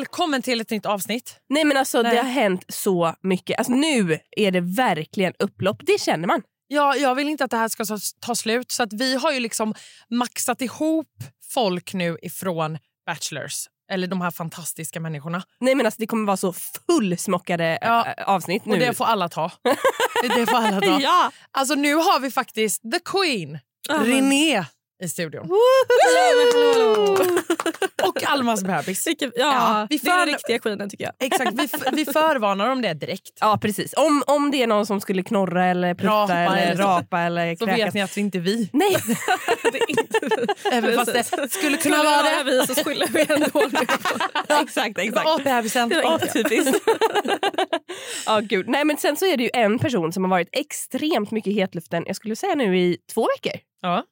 Välkommen till ett nytt avsnitt. Nej men alltså Nej. det har hänt så mycket. Alltså, nu är det verkligen upplopp. Det känner man. Ja, jag vill inte att det här ska ta, slut så att vi har ju liksom maxat ihop folk nu ifrån Bachelors. Eller de här fantastiska människorna. Nej men alltså det kommer vara så fullsmockade Ja. äh, avsnitt nu. Och det får alla ta. det får alla ta. ja. Alltså nu har vi faktiskt the queen, René i studion. Och Almas bebis. Vilket, Ja, ja, vi det är för- den riktiga queenen tycker jag. Exakt, vi, vi förvarnar om det direkt. Ja precis. Om, om det är någon som skulle knorra eller prutta Rapa eller eller- rapa eller Så vet kräkas. ni att det inte är vi. Nej, Det är inte Även fast det skulle kunna vara det vi så skyller vi ändå exakt exakt. Åh, bebisen. Typiskt. ja, gud. Nej, men sen så är det ju en person som har varit extremt mycket i hetluften, jag skulle säga nu i två veckor. Ja.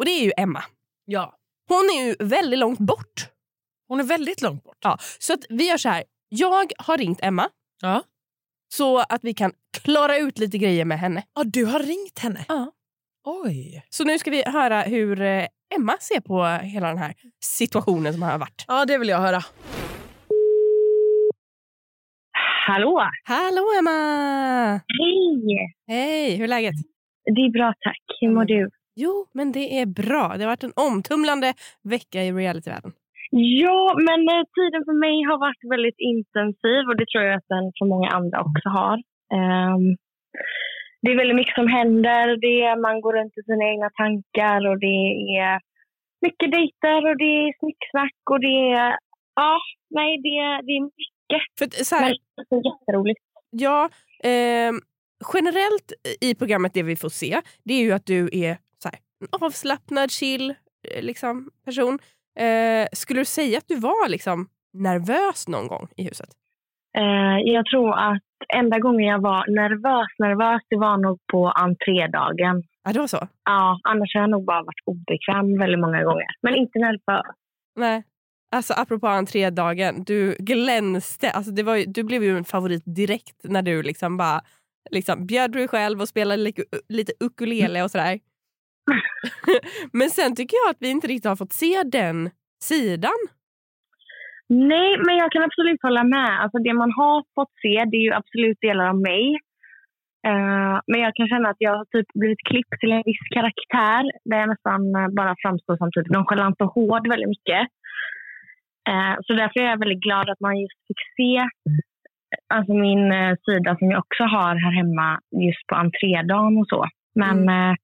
Och det är ju Emma. ja. Hon är ju väldigt långt bort. Hon är väldigt långt bort. Ja, så att vi gör så här. Jag har ringt Emma Ja. så att vi kan klara ut lite grejer med henne. Ja, du har ringt henne? Ja. Oj. Så nu ska vi höra hur eh, Emma ser på hela den här situationen som har varit. Ja, det vill jag höra. Hallå! Hallå Emma! Hej! Hej, hur är läget? Det är bra tack. Hur mår du? Jo, men det är bra. Det har varit en omtumlande vecka i realityvärlden. Ja, men eh, tiden för mig har varit väldigt intensiv och det tror jag att den för många andra också har. Ehm, det är väldigt mycket som händer. Det är, man går runt i sina egna tankar och det är mycket dejter och det är snicksnack och det är... Ja, nej, det, det är mycket. För så här, Men det är jätteroligt. Ja, ehm, generellt i programmet det vi får se det är ju att du är avslappnad, chill eh, liksom, person. Eh, skulle du säga att du var liksom, nervös någon gång i huset? Eh, jag tror att enda gången jag var nervös, nervös, det var nog på entrédagen. Ja, det var så? Ja, annars har jag nog bara varit obekväm väldigt många gånger. Men inte nervös. Nej. Alltså apropå entrédagen, du glänste. Alltså, det var ju, du blev ju en favorit direkt när du liksom bara liksom, bjöd dig själv och spelade lite, lite ukulele och sådär. Men sen tycker jag att vi inte riktigt har fått se den sidan. Nej, men jag kan absolut hålla med. Alltså det man har fått se, det är ju absolut delar av mig. Eh, men jag kan känna att jag har typ blivit klippt till en viss karaktär där jag nästan eh, bara framstår som typ nonchalant och hård väldigt mycket. Eh, så därför är jag väldigt glad att man just fick se alltså min eh, sida som jag också har här hemma just på entrédagen och så. Men eh,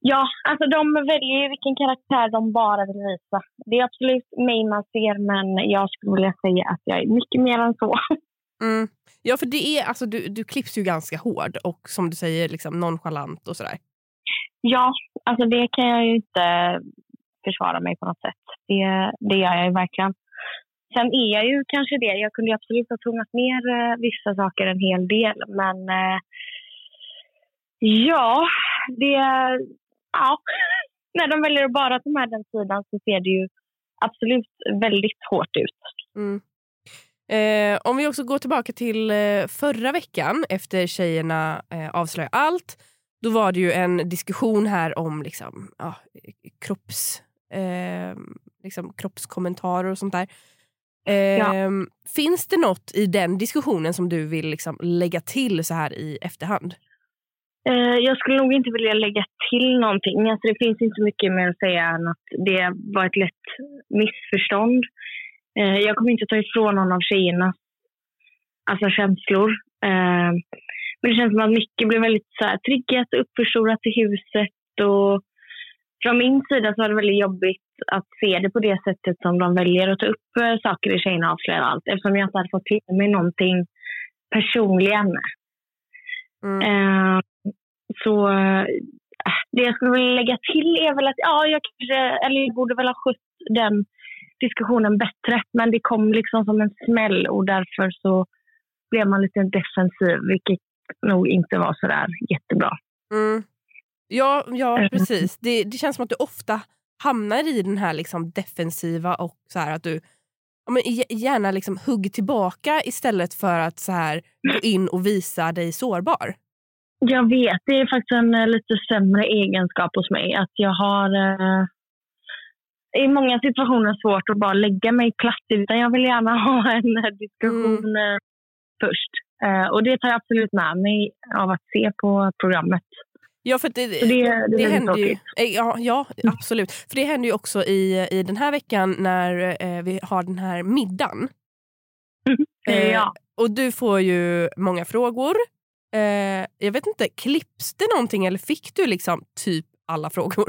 ja, alltså de väljer ju vilken karaktär de bara vill visa. Det är absolut mig man ser, men jag skulle vilja säga att jag är mycket mer än så. Mm. Ja, för det är, alltså, du, du klipps ju ganska hård och som du säger liksom nonchalant och sådär. Ja, alltså det kan jag ju inte försvara mig på något sätt. Det, det gör jag ju verkligen. Sen är jag ju kanske det. Jag kunde ju absolut ha tonat ner eh, vissa saker en hel del, men eh, ja, det... Ja, när de väljer att bara ta med den sidan så ser det ju absolut väldigt hårt ut. Mm. Eh, om vi också går tillbaka till eh, förra veckan efter tjejerna eh, avslöjar allt. Då var det ju en diskussion här om liksom, ja, kropps, eh, liksom, kroppskommentarer och sånt där. Eh, Finns det något i den diskussionen som du vill liksom, lägga till så här i efterhand? Eh, jag skulle nog inte vilja lägga till någonting. Alltså, det finns inte mycket mer att säga än att det var ett lätt missförstånd. Eh, jag kommer inte ta ifrån någon av tjejernas alltså, känslor. Eh, men det känns som att mycket blev väldigt så här, triggat och uppförstorat i huset. Och från min sida så var det väldigt jobbigt att se det på det sättet som de väljer att ta upp saker i Tjejerna avslöjar allt. Eftersom jag inte hade fått till mig någonting personligen. Mm. Eh, så eh, det jag skulle vilja lägga till är väl att ja, jag kanske, eller jag borde väl ha skött den diskussionen bättre. Men det kom liksom som en smäll och därför så blev man lite defensiv, vilket nog inte var så där jättebra. Mm. Ja, ja Mm. precis. Det, det känns som att du ofta hamnar i den här liksom defensiva och så här att du ja, men gärna liksom hugg tillbaka istället för att så här gå in och visa dig sårbar. Jag vet, det är faktiskt en eh, lite sämre egenskap hos mig. Att jag har eh, i många situationer svårt att bara lägga mig platt. Utan jag vill gärna ha en eh, diskussion eh, först. Eh, och det tar jag absolut med mig av att se på programmet. Ja, för det, det, det, det händer ju, ja, ja, absolut. För det händer ju också i, i den här veckan när eh, vi har den här middagen. Eh, Ja. Och du får ju många frågor. Eh, jag vet inte, klipps det någonting eller fick du liksom typ alla frågor?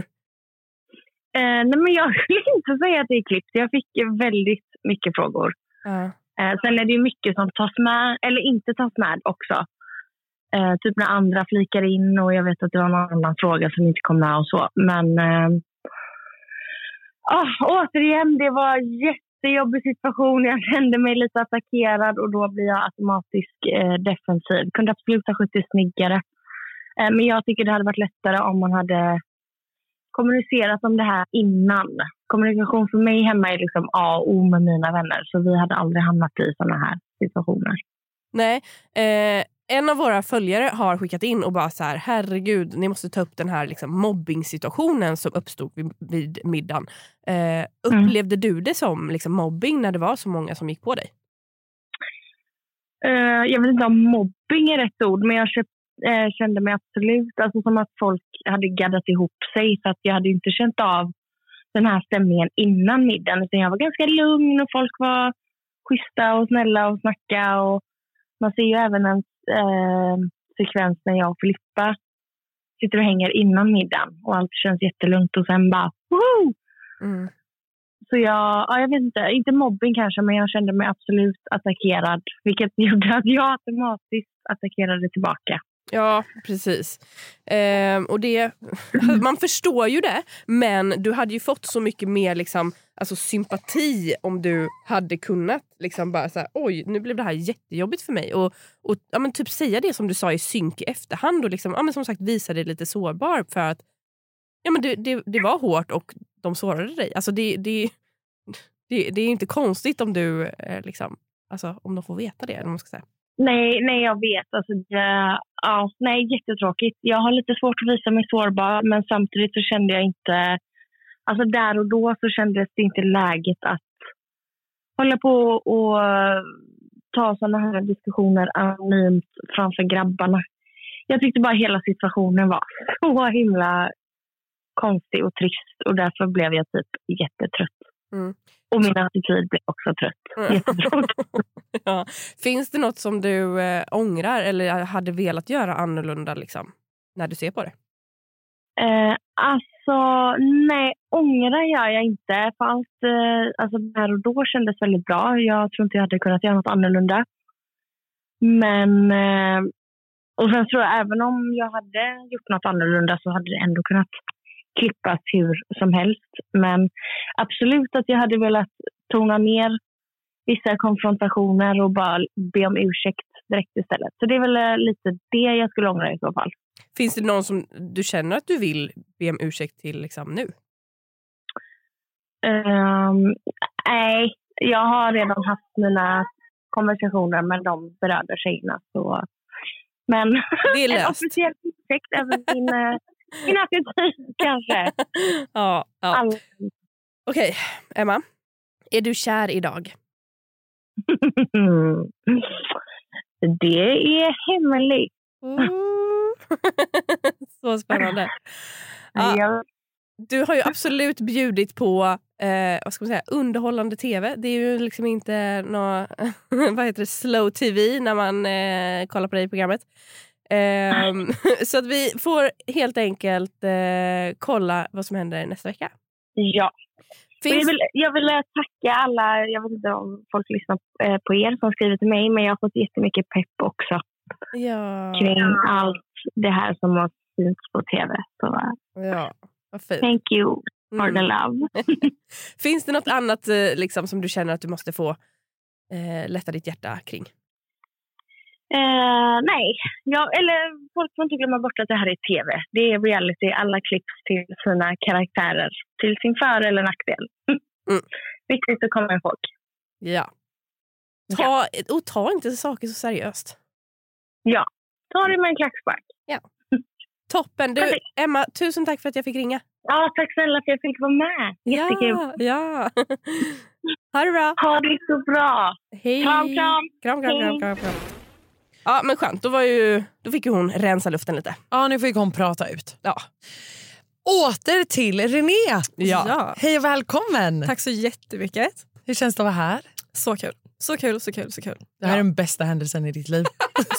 Eh, nej men jag skulle inte säga att det är klippt. Jag fick väldigt mycket frågor. Ja. Eh, sen är det ju mycket som tas med, eller inte tas med också. Eh, typ när andra flikar in och jag vet att det var någon annan fråga som inte kom med och så. Men ah, återigen, det var en jättejobbig situation. Jag kände mig lite attackerad och då blir jag automatiskt eh, defensiv. Kunde absolut ha skjutit snyggare. Eh, men jag tycker det hade varit lättare om man hade kommunicerat om det här innan. Kommunikation för mig hemma är liksom A och O med mina vänner. Så vi hade aldrig hamnat i såna här situationer. Nej. Eh, en av våra följare har skickat in och bara så här, herregud, ni måste ta upp den här liksom, mobbing-situationen som uppstod vid, vid middagen. Eh, upplevde du det som liksom, mobbing när det var så många som gick på dig? Eh, jag vet inte om mobbing är rätt ord, men jag köpt, eh, kände mig absolut alltså som att folk hade gaddat ihop sig. Så att jag hade inte känt av den här stämningen innan middagen. Utan jag var ganska lugn och folk var schyssta och snälla och snacka. Och man ser ju även en eh, sekvens när jag och Filippa sitter och hänger innan middagen och allt känns jättelugnt och sen bara woho! Mm. Så jag, ja, jag vet inte, inte mobbing kanske, men jag kände mig absolut attackerad. Vilket gjorde att jag automatiskt attackerade tillbaka. Ja, precis. Ehm, och det, man förstår ju det, men du hade ju fått så mycket mer liksom, alltså, sympati om du hade kunnat liksom bara så här, oj, nu blev det här jättejobbigt för mig. Och, och ja, men typ säga det som du sa i synk i efterhand och liksom, ja, men som sagt visa dig lite sårbar för att ja, men det, det, det var hårt och de sårade dig. Alltså, det, det, det, det är inte konstigt om du eh, liksom, alltså, om de får veta det. eller man ska säga. Nej, nej jag vet. Alltså, det, ja, nej, jättetråkigt. Jag har lite svårt att visa mig sårbar, men samtidigt så kände jag inte... Alltså där och då så kändes det inte läget att hålla på och ta såna här diskussioner anonymt framför grabbarna. Jag tyckte bara hela situationen var så himla konstig och trist och därför blev jag typ jättetrött. Mm. Och min attityd blev också trött. Jättetråkigt. ja. Finns det något som du eh, ångrar eller hade velat göra annorlunda liksom, när du ser på det? Eh, alltså, nej, ångrar gör jag inte. För allt eh, alltså, där och då kändes väldigt bra. Jag tror inte jag hade kunnat göra något annorlunda. Men, eh, och sen tror jag även om jag hade gjort något annorlunda så hade det ändå kunnat klippas hur som helst. Men absolut att jag hade velat tona ner vissa konfrontationer och bara be om ursäkt direkt istället. Så det är väl eh, lite det jag skulle ångra i så fall. Finns det någon som du känner att du vill be om ursäkt till liksom, nu? Ehm, nej, jag har redan haft mina konversationer med de berörda tjejerna. Så. Men Det är en löst. officiell ursäkt över min, min attityd kanske. ja, ja. Okej, Emma. Är du kär idag? det är hemligt. Så spännande. Ja. Du har ju absolut bjudit på eh, vad ska man säga, underhållande tv. Det är ju liksom inte nå, vad heter det, slow tv när man eh, kollar på dig i programmet. Ehm, så att vi får helt enkelt eh, kolla vad som händer nästa vecka. ja. Och Jag Finns, vill, jag vill eh, tacka alla, jag vet inte om folk lyssnar eh, på er som skriver till mig, men jag har fått jättemycket pepp också. Ja. kring allt det här som har synts på tv. Så ja. Vad fint. thank you for the Mm. love. Finns det något annat liksom, som du känner att du måste få eh, lätta ditt hjärta kring? Eh, nej, ja, eller folk får inte glömma bort att det här är tv. Det är reality. Alla klipps till sina karaktärer. Till sin för eller nackdel. Mm. Viktigt att komma ihåg. Ja. Ta, och ta inte saker så seriöst. Ja, ta det med en klackspark. Toppen! Du. Emma, tusen tack för att jag fick ringa. Ja, tack snälla för att jag fick vara med. Jättekul. Ja, ja. ha det bra. Ha det så bra. Hej. Kram, kram. Kram, kram, kram, kram, kram. Ja, men skönt. Då, var ju, då fick ju hon rensa luften lite. Ja, nu fick hon prata ut. Ja. Åter till René. Ja. Hej och välkommen. Tack så jättemycket. Hur känns det att vara här? Så kul. Så kul, så kul, så kul. Det här är den bästa händelsen i ditt liv.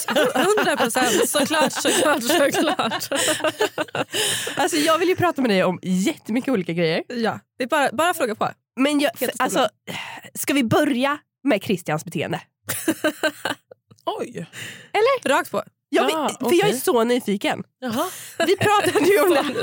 100 procent. Såklart, såklart, såklart. Alltså, jag vill ju prata med dig om jättemycket olika grejer. Ja, det är bara, bara fråga på. Men jag, alltså, ska vi börja med Christians beteende? Oj. Rakt på. Jag, Ja, vill- för jag är så nyfiken. Jaha. Vi pratade ju om det här,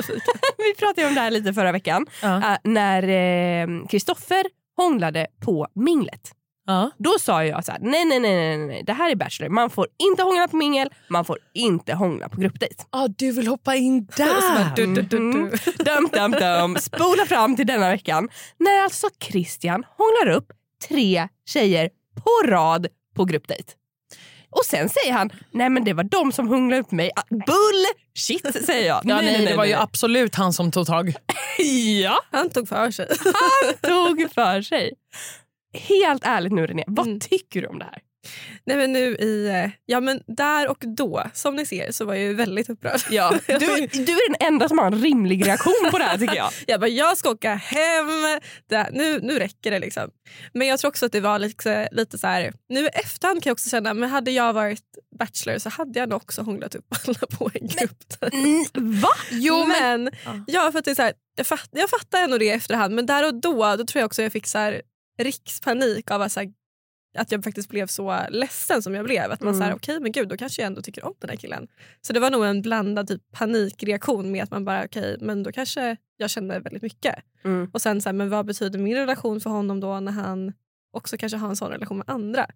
vi pratade om det här lite förra veckan. Ja. Äh, när Kristoffer hånglade på minglet. Ja. Då sa jag så här, nej, nej, nej, nej, nej, det här är Bachelor. Man får inte hångla på mingel, man får inte hångla på gruppdejt. Ah, du vill hoppa in där. du, du, du, Mm. du. Dum, dum, dum. Spola fram till denna veckan när alltså Christian hånglar upp tre tjejer på rad på gruppdejt. Och sen säger han, nej men det var de som hånglade upp mig. Ah, Bullshit säger jag. Ja, nej, det var ju absolut han som tog tag. Ja, Han tog för sig. tog för sig. Helt ärligt nu René, vad Mm. tycker du om det här? Nej men nu i, eh, ja men där och då, som ni ser så var jag ju väldigt upprörd. Ja, du, du är den enda som har en rimlig reaktion på det här tycker jag. Jag bara, jag ska åka hem. Det nu, nu räcker det. liksom. Men jag tror också att det var lite, lite så här... Nu i efterhand kan jag också känna, men hade jag varit bachelor så hade jag nog också hånglat upp alla på en grupp. Mm, va? Jo, men, Ja. ja, för att det är så här, jag, fatt, jag fattar ändå det i efterhand men där och då då tror jag också jag fick så här, rikspanik av att, så här, att jag faktiskt blev så ledsen som jag blev. Att man Mm. så här, okej men gud då kanske jag ändå tycker om den här killen. Så det var nog en blandad typ panikreaktion med att man bara okej men då kanske jag kände väldigt mycket. Mm. Och sen så här, men vad betyder min relation för honom då när han också kanske har en sån relation med andra?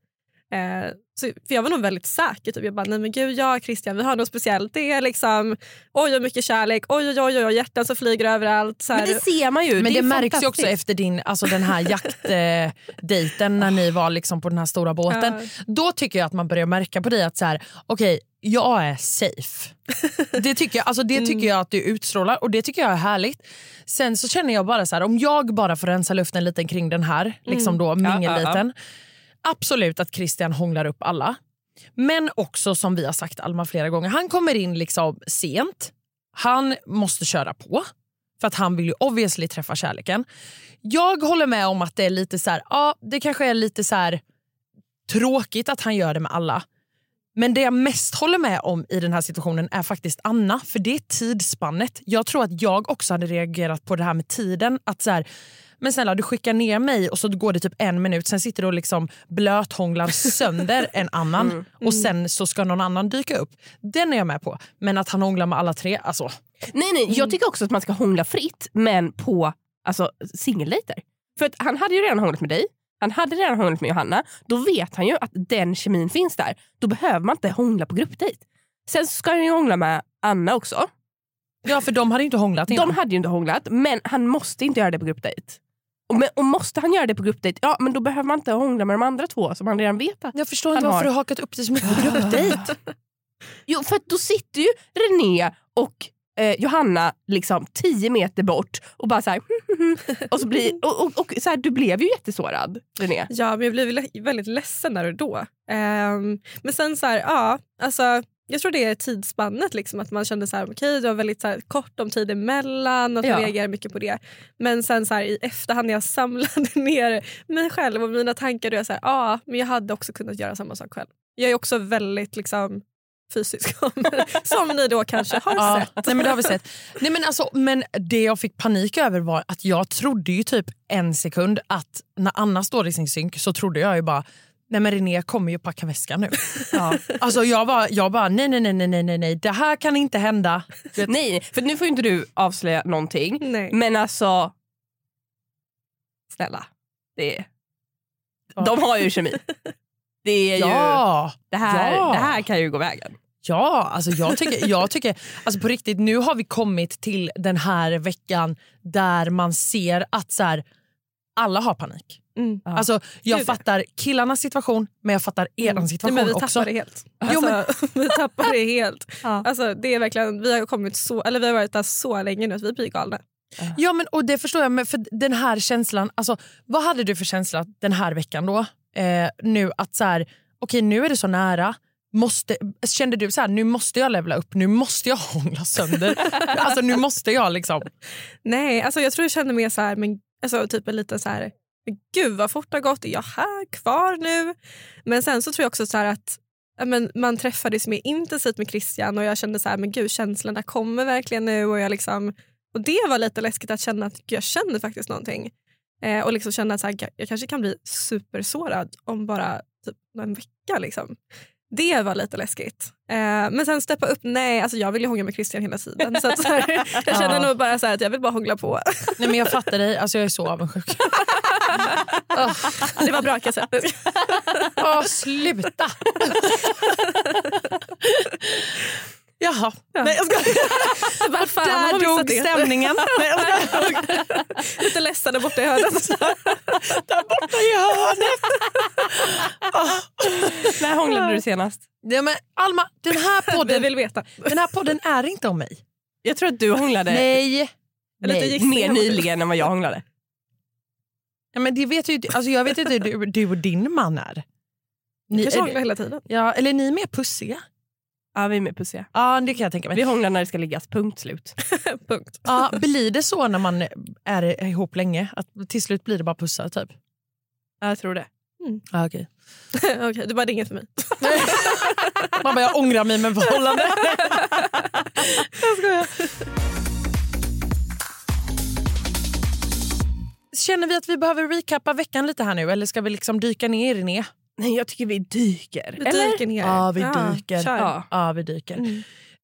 Eh, så, för jag var nog väldigt säker. Typ. Jag bara, nej men gud, jag och Christian vi har något speciellt. Det är liksom, oj vad mycket kärlek, oj oj oj, oj hjärtan som flyger överallt. Så här. Men det ser man ju. Men det, är märks ju också efter din, alltså den här jaktdejten när ni var liksom på den här stora båten. Ja. Då tycker jag att man börjar märka på dig att så här, okej, jag är safe. Det tycker, jag, alltså det Mm. tycker jag att du utstrålar och det tycker jag är härligt. Sen så känner jag bara så här, om jag bara får rensa luften lite kring den här liksom då, Mm. Ja, mingeldejten. Absolut att Christian hånglar upp alla. Men också som vi har sagt Alma flera gånger, han kommer in liksom sent. Han måste köra på. För att han vill ju obviously träffa kärleken. Jag håller med om att det är lite så här, ja det kanske är lite så här tråkigt att han gör det med alla. Men det jag mest håller med om i den här situationen är faktiskt Anna. För det är tidsspannet. Jag tror att jag också hade reagerat på det här med tiden. Att så här, men snälla du skickar ner mig och så går det typ en minut, sen sitter du och liksom blöthånglar sönder en annan och sen så ska någon annan dyka upp. Den är jag med på. Men att han hånglar med alla tre, alltså. Nej, nej, jag tycker också att man ska hångla fritt men på alltså, singeldejter. För att han hade ju redan hånglat med dig, han hade redan hånglat med Johanna. Då vet han ju att den kemin finns där. Då behöver man inte hångla på gruppdejt. Sen ska han ju hångla med Anna också. Ja för de hade inte hånglat innan. De hade ju inte hånglat men han måste inte göra det på gruppdejt. Och, men, och måste han göra det på gruppdejt, ja men då behöver man inte hångla med de andra två som han redan vet att Jag förstår Han inte varför har- du har hakat upp dig så mycket på gruppdejt. Jo, för att då sitter ju René och eh, Johanna liksom tio meter bort och bara så här, och så blir, och, och, och så här, du blev ju jättesårad René. Ja, men jag blev le- väldigt ledsen där och då. Ehm, men sen så här, ja, alltså, jag tror det är tidsspannet. Liksom, att man kände så här, okej det var väldigt så här, kort om tid emellan och Ja. reagerade mycket på det. Men sen så här, i efterhand när jag samlade ner mig själv och mina tankar då är jag så här, ja, men jag hade också kunnat göra samma sak själv. Jag är också väldigt liksom, fysisk som ni då kanske har Ja, sett. nej, men det har vi sett. Nej, men, alltså, men det jag fick panik över var att jag trodde ju typ en sekund att när Anna står i sin synk så trodde jag ju bara nej men René kommer ju packa väskan nu. Ja. Alltså jag bara, jag bara nej, nej, nej, nej, nej, nej, det här kan inte hända. Nej, för nu får inte du avslöja någonting. Nej. Men alltså, snälla. Det är, De har ju kemi. Det, är ju, Ja, det, här, ja. det här kan ju gå vägen. ja alltså jag tycker, jag tycker alltså på riktigt, nu har vi kommit till den här veckan där man ser att så här, alla har panik. Mm. Ja. Alltså, jag Gud, fattar killarnas situation men jag fattar er Nej, situation men vi också. tappar det helt. Jo, Alltså, vi tappar det helt. Ja. Alltså, det är verkligen, vi, har kommit så, eller vi har varit där så länge nu att vi blir galna. Ja, men, och det förstår jag, men för den här känslan, alltså, vad hade du för känsla den här veckan då? Eh, nu att så här, okej nu är det så nära, måste, kände du så här, nu måste jag levla upp, nu måste jag hångla sönder. alltså nu måste jag liksom. Nej, alltså jag tror jag kände mer så här, men, alltså, typ en liten så här, men gud vad fort det har gått, är jag här kvar nu? Men sen så tror jag också så att men, man träffades mer intensivt med Christian och jag kände så här, men gud känslorna kommer verkligen nu och jag liksom och det var lite läskigt att känna att jag känner faktiskt någonting. Eh, och liksom känna att så här, jag kanske kan bli supersårad om bara typ en vecka. Liksom. Det var lite läskigt. Eh, men sen steppa upp, nej alltså jag vill ju hångla med Christian hela tiden. Så att, så här, jag känner Ja. nog bara så här, att jag vill bara hångla på. Nej, men jag fattar dig, alltså, jag är så avundsjuk. Ja, det var bra säga. Åh, sluta! Jaha. Nej, jag ska... Vad fan, Där dog det? stämningen. Nej, jag ska... Lite ledsen där borta i hörnet. Där borta i hörnet. När hånglade du senast? Ja, men Alma, den här, podden, vill veta. den här podden är inte om mig. Jag tror att du hånglade Nej. Eller Nej. mer nyligen än vad jag hånglade. Ja, men det vet ju, alltså jag vet inte hur du, du och din man är. Ni, Kanske är hånglar hela tiden. ja, eller är ni mer pussiga? Ja, vi är med pussiga. Ja, det kan jag tänka mig. Vi hånglar när det ska liggas, punkt slut. Punkt. Ja, blir det så när man är ihop länge? Att till slut blir det bara pussar typ? Ja, jag tror det. Ja, okay. Okej, det var inget för mig. Man bara, jag ångrar mig med förhållande. jag skojar. Känner vi att vi behöver recappa veckan lite här nu eller ska vi liksom dyka ner i det? Nej, jag tycker vi dyker. Vi Eller? dyker ner. Ja, vi dyker. Ja. Ja, vi dyker. Mm.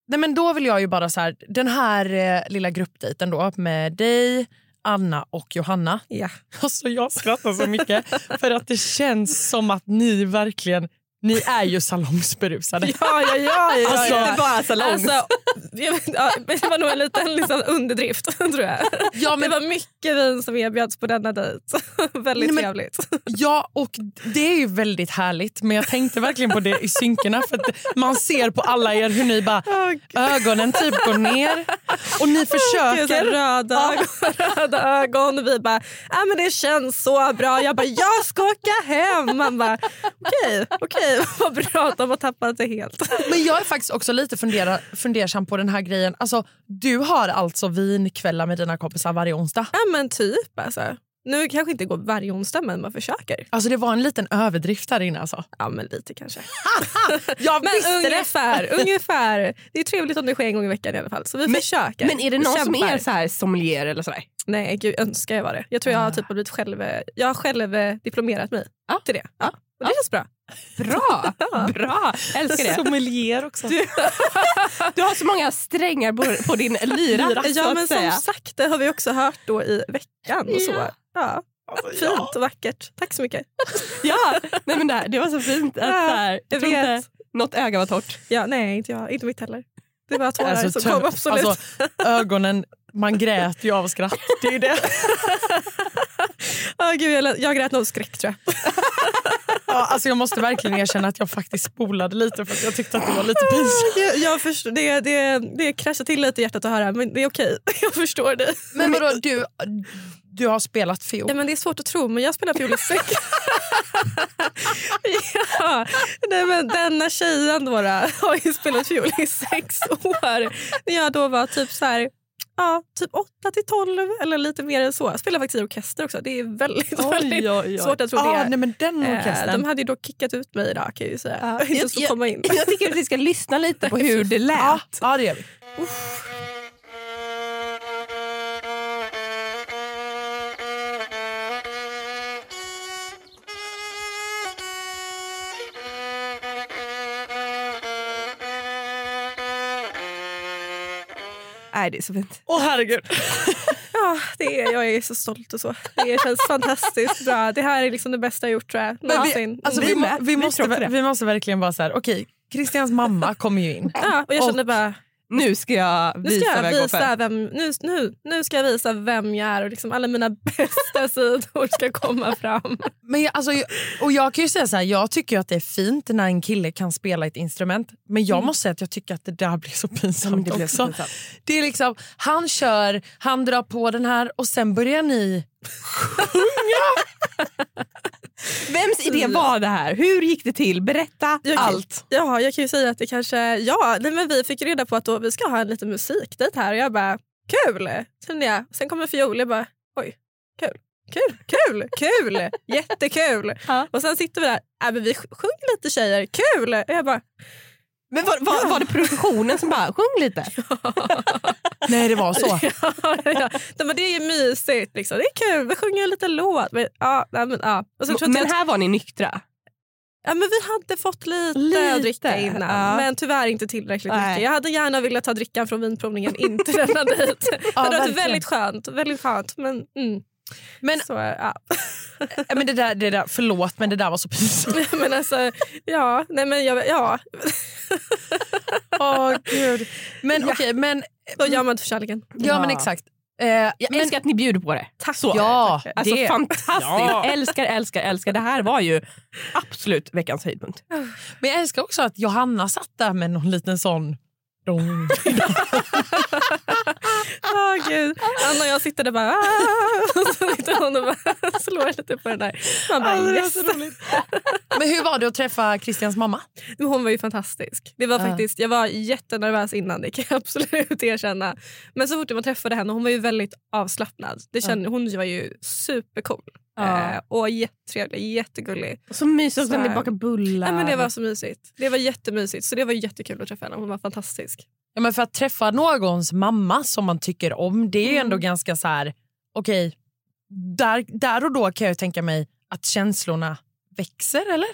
Nej, men då vill jag ju bara så här, den här eh, lilla gruppdejten då med dig, Anna och Johanna. Ja. Alltså jag skrattar så mycket för att det känns som att ni verkligen, ni är ju salongsberusade. Ja, ja, ja, ja, Alltså, ja. inte bara salong. Alltså, men det var nog en liten liksom, underdrift tror jag. Ja, men, Det var mycket vin som erbjöds på denna dejt. Väldigt Nej, men- trevligt. ja, och det är ju väldigt härligt men jag tänkte verkligen på det i synkerna för att man ser på alla er hur ni bara ögonen typ går ner och ni försöker. röda, ögon, röda ögon och vi bara ah, men det känns så bra. Jag bara jag ska åka hem. Man bara okej, okej vad bra de har tappat det helt. Men jag är faktiskt också lite fundera, fundersam på den här grejen. Alltså, du har alltså vinkvällar med dina kompisar varje onsdag. Ja men typ alltså. Nu kanske inte går varje onsdag men man försöker. Alltså det var en liten överdrift här inne alltså. Ja men lite kanske. Jag Men visste det! ungefär, ungefär. Det är trevligt om det sker en gång i veckan i alla fall. Så vi försöker. Men är det någon som är så här sommelier eller sådär? Nej gud önskar jag var det. Jag tror jag har typ blivit själv, jag har själv eh, diplomerat mig Ja. till det. Ja. Och det känns bra. Bra! Bra! Älskar det. Sommelier också. Du, du har så många strängar på, på din lyra. Ja men som sagt det har vi också hört då i veckan. Och så. Ja. Fint och vackert. Tack så mycket. Ja, nej men det, här, det var så fint. Att, Ja, så här, jag jag tror inte något öga var torrt. Ja, nej inte jag, inte mitt heller. Det var tårar Alltså, som kom absolut. alltså, ögonen, man grät ju av skratt. Det är ju det. Åh, gud, jag, jag grät nog skräck tror jag. Ja, alltså, jag måste verkligen erkänna att jag faktiskt spolade lite för att jag tyckte att det var lite pinsamt. Jag, jag förstår, det, det, det kraschar till lite i hjärtat att höra men det är okej. Jag förstår det. Men vadå, du, du har spelat fiol? Ja, men det är svårt att tro men jag spelar fiol i sex. ja, nej, men denna tjejen då, då har ju spelat fiol i sex år. När jag då var typ så här Ja, typ 8 till 12 eller lite mer än så. Jag spelar faktiskt i orkester också. Det är väldigt, väldigt oj, oj. svårt att tro ah, det. nej, men den Eh, orkestern. de hade ju då kickat ut mig idag kan jag ju säga. Ja. Inte så Jag- komma in. Jag tycker att vi ska lyssna lite på hur det lät. ja, ja, det gör vi. Nej, det är så fint. Åh herregud. Ja, det är, jag är så stolt och så. Det känns fantastiskt bra. Det här är liksom det bästa jag gjort tror jag. Men vi, någonsin. alltså, Vi vi, vi, måste, vi måste verkligen vara så här, okej, Christians mamma kommer ju in. Ja, och jag kände Och- bara, Nu ska jag nu visa ska vad jag jag visa för. vem, nu, nu, nu ska jag visa vem jag är och liksom alla mina bästa sidor ska komma fram. Men jag, alltså, jag- och jag kan ju säga så här, jag tycker att det är fint när en kille kan spela ett instrument. Men jag måste säga att jag tycker att det där blir så pinsamt det blir så också. pinsamt. Det är liksom, han kör, han drar på den här och sen börjar ni... Vems idé var det här? Hur gick det till? Berätta Jag allt. Ja, jag kan ju säga att det kanske... Ja, nej, men vi fick reda på att då, vi ska ha en liten musikdejt här och jag bara kul. Kände jag. Sen kommer fiol jag bara oj, kul. Kul, kul, kul, jättekul. Ja. Och sen sitter vi där, äh, men vi sj- sjunger lite tjejer, kul. Och jag bara, Men var, var, var det produktionen som bara sjung lite? Nej det var så. ja, ja. Men det är ju mysigt, liksom. det är kul, vi sjunger en liten låt. Men, ja, men, ja. Och jag Men att, här var ni nyktra? ja, men vi hade fått lite, Lite, att dricka innan, ja. men tyvärr inte tillräckligt Nej. mycket. Jag hade gärna velat ta drickan från vinprovningen in till denna dejt. det hade varit väldigt skönt. Väldigt skönt men, mm. Men, Så, ja. men det där, det där, förlåt men det där var så pinsamt. men alltså, ja, nej men jag, ja. Åh gud. Men okej, men, Vad gör man för kärleken? ja, men Ja. exakt. Eh, Jag älskar att ni bjuder på det. Tack. Så. Ja, Alltså det- fantastiskt. Ja. Älskar, älskar, älskar. Det här var ju absolut veckans höjdpunkt. Men jag älskar också att Johanna satt där med någon liten sån... Dong. Åh, gud. Anna och jag sitter där bara... "Ah." Och så sitter hon och bara slår lite på den där. Man bara, Alltså, yes. så roligt. Men hur var det att träffa Christians mamma? Hon var ju fantastisk. Det var Ja. faktiskt, jag var jättenervös innan, det kan jag absolut erkänna. Men så fort man träffade henne, hon var ju väldigt avslappnad. Det kände, Hon var ju supercool. Ja. Eh, och jättetrevlig, jättegullig. Och så mysigt också Så- när ni bakar bullar. Nej, men det var så mysigt. Det var jättemysigt. Så det var jättekul att träffa henne. Hon var fantastisk. Ja, men för att träffa någons mamma som man tycker om, det är ju Mm. ändå ganska så här... Okej, där, där och då kan jag ju tänka mig att känslorna växer, eller?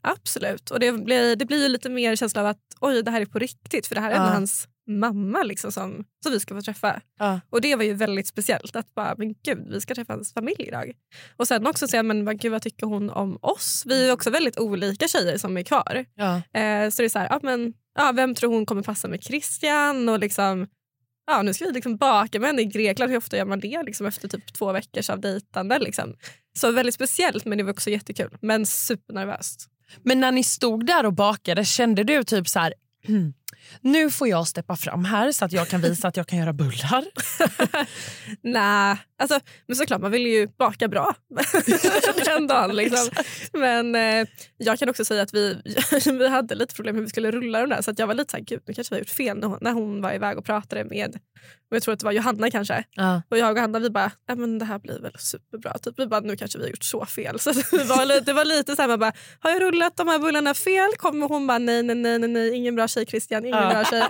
Absolut. Och det blir, det blir ju lite mer känsla av att oj, det här är på riktigt. För det här är Ja. hans mamma liksom, som, som vi ska få träffa. Ja. Och det var ju väldigt speciellt. Att bara, men gud, vi ska träffa hans familj idag. Och sen också säga, men vad- gud, vad tycker hon om oss? Vi är också väldigt olika tjejer som är kvar. Ja. Eh, så det är så här, ja, men, ja, vem tror hon kommer passa med Christian? Och liksom, ja, nu ska vi liksom baka med henne i Grekland. Hur ofta gör man det liksom, efter typ två veckors av dejtande? Liksom. Så väldigt speciellt men det var också jättekul. Men supernervöst. Men när ni stod där och bakade, kände du typ så här... "Hmm, Nu får jag steppa fram här så att jag kan visa att jag kan göra bullar. Nej, alltså, men såklart man vill ju baka bra den dagen. Liksom. Men eh, jag kan också säga att vi, vi hade lite problem hur vi skulle rulla de där. Så att jag var lite så här, gud nu kanske vi har gjort fel när hon, när hon var iväg och pratade med, och jag tror att det var Johanna kanske. Ja. Och jag och Hanna vi bara, men det här blir väl superbra. Typ, vi bara, nu kanske vi har gjort så fel. Så det var lite, det var lite så här, man bara, har jag rullat de här bullarna fel? Kommer hon bara, nej, nej, nej, nej, nej ingen bra tjej Christian, ingen Ja. bra tjej.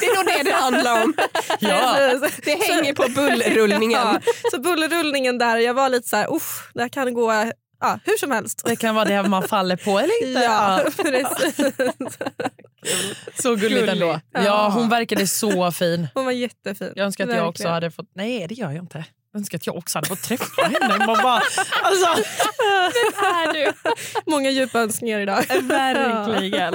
Det är nog det det handlar om. Ja. Det hänger på bullrullningen. Ja, så bullrullningen där, jag var lite så här, usch, det här kan gå ja, hur som helst. Det kan vara det man faller på eller inte. Ja. Så gulligt ändå. Ja, hon verkade så fin. Hon var jättefin. Jag önskar att jag också Verkligen. hade fått... Nej, det gör jag inte. Jag önskar att jag också hade fått träffa henne. Man bara, alltså, är du. Många djupa önskningar idag. Verkligen.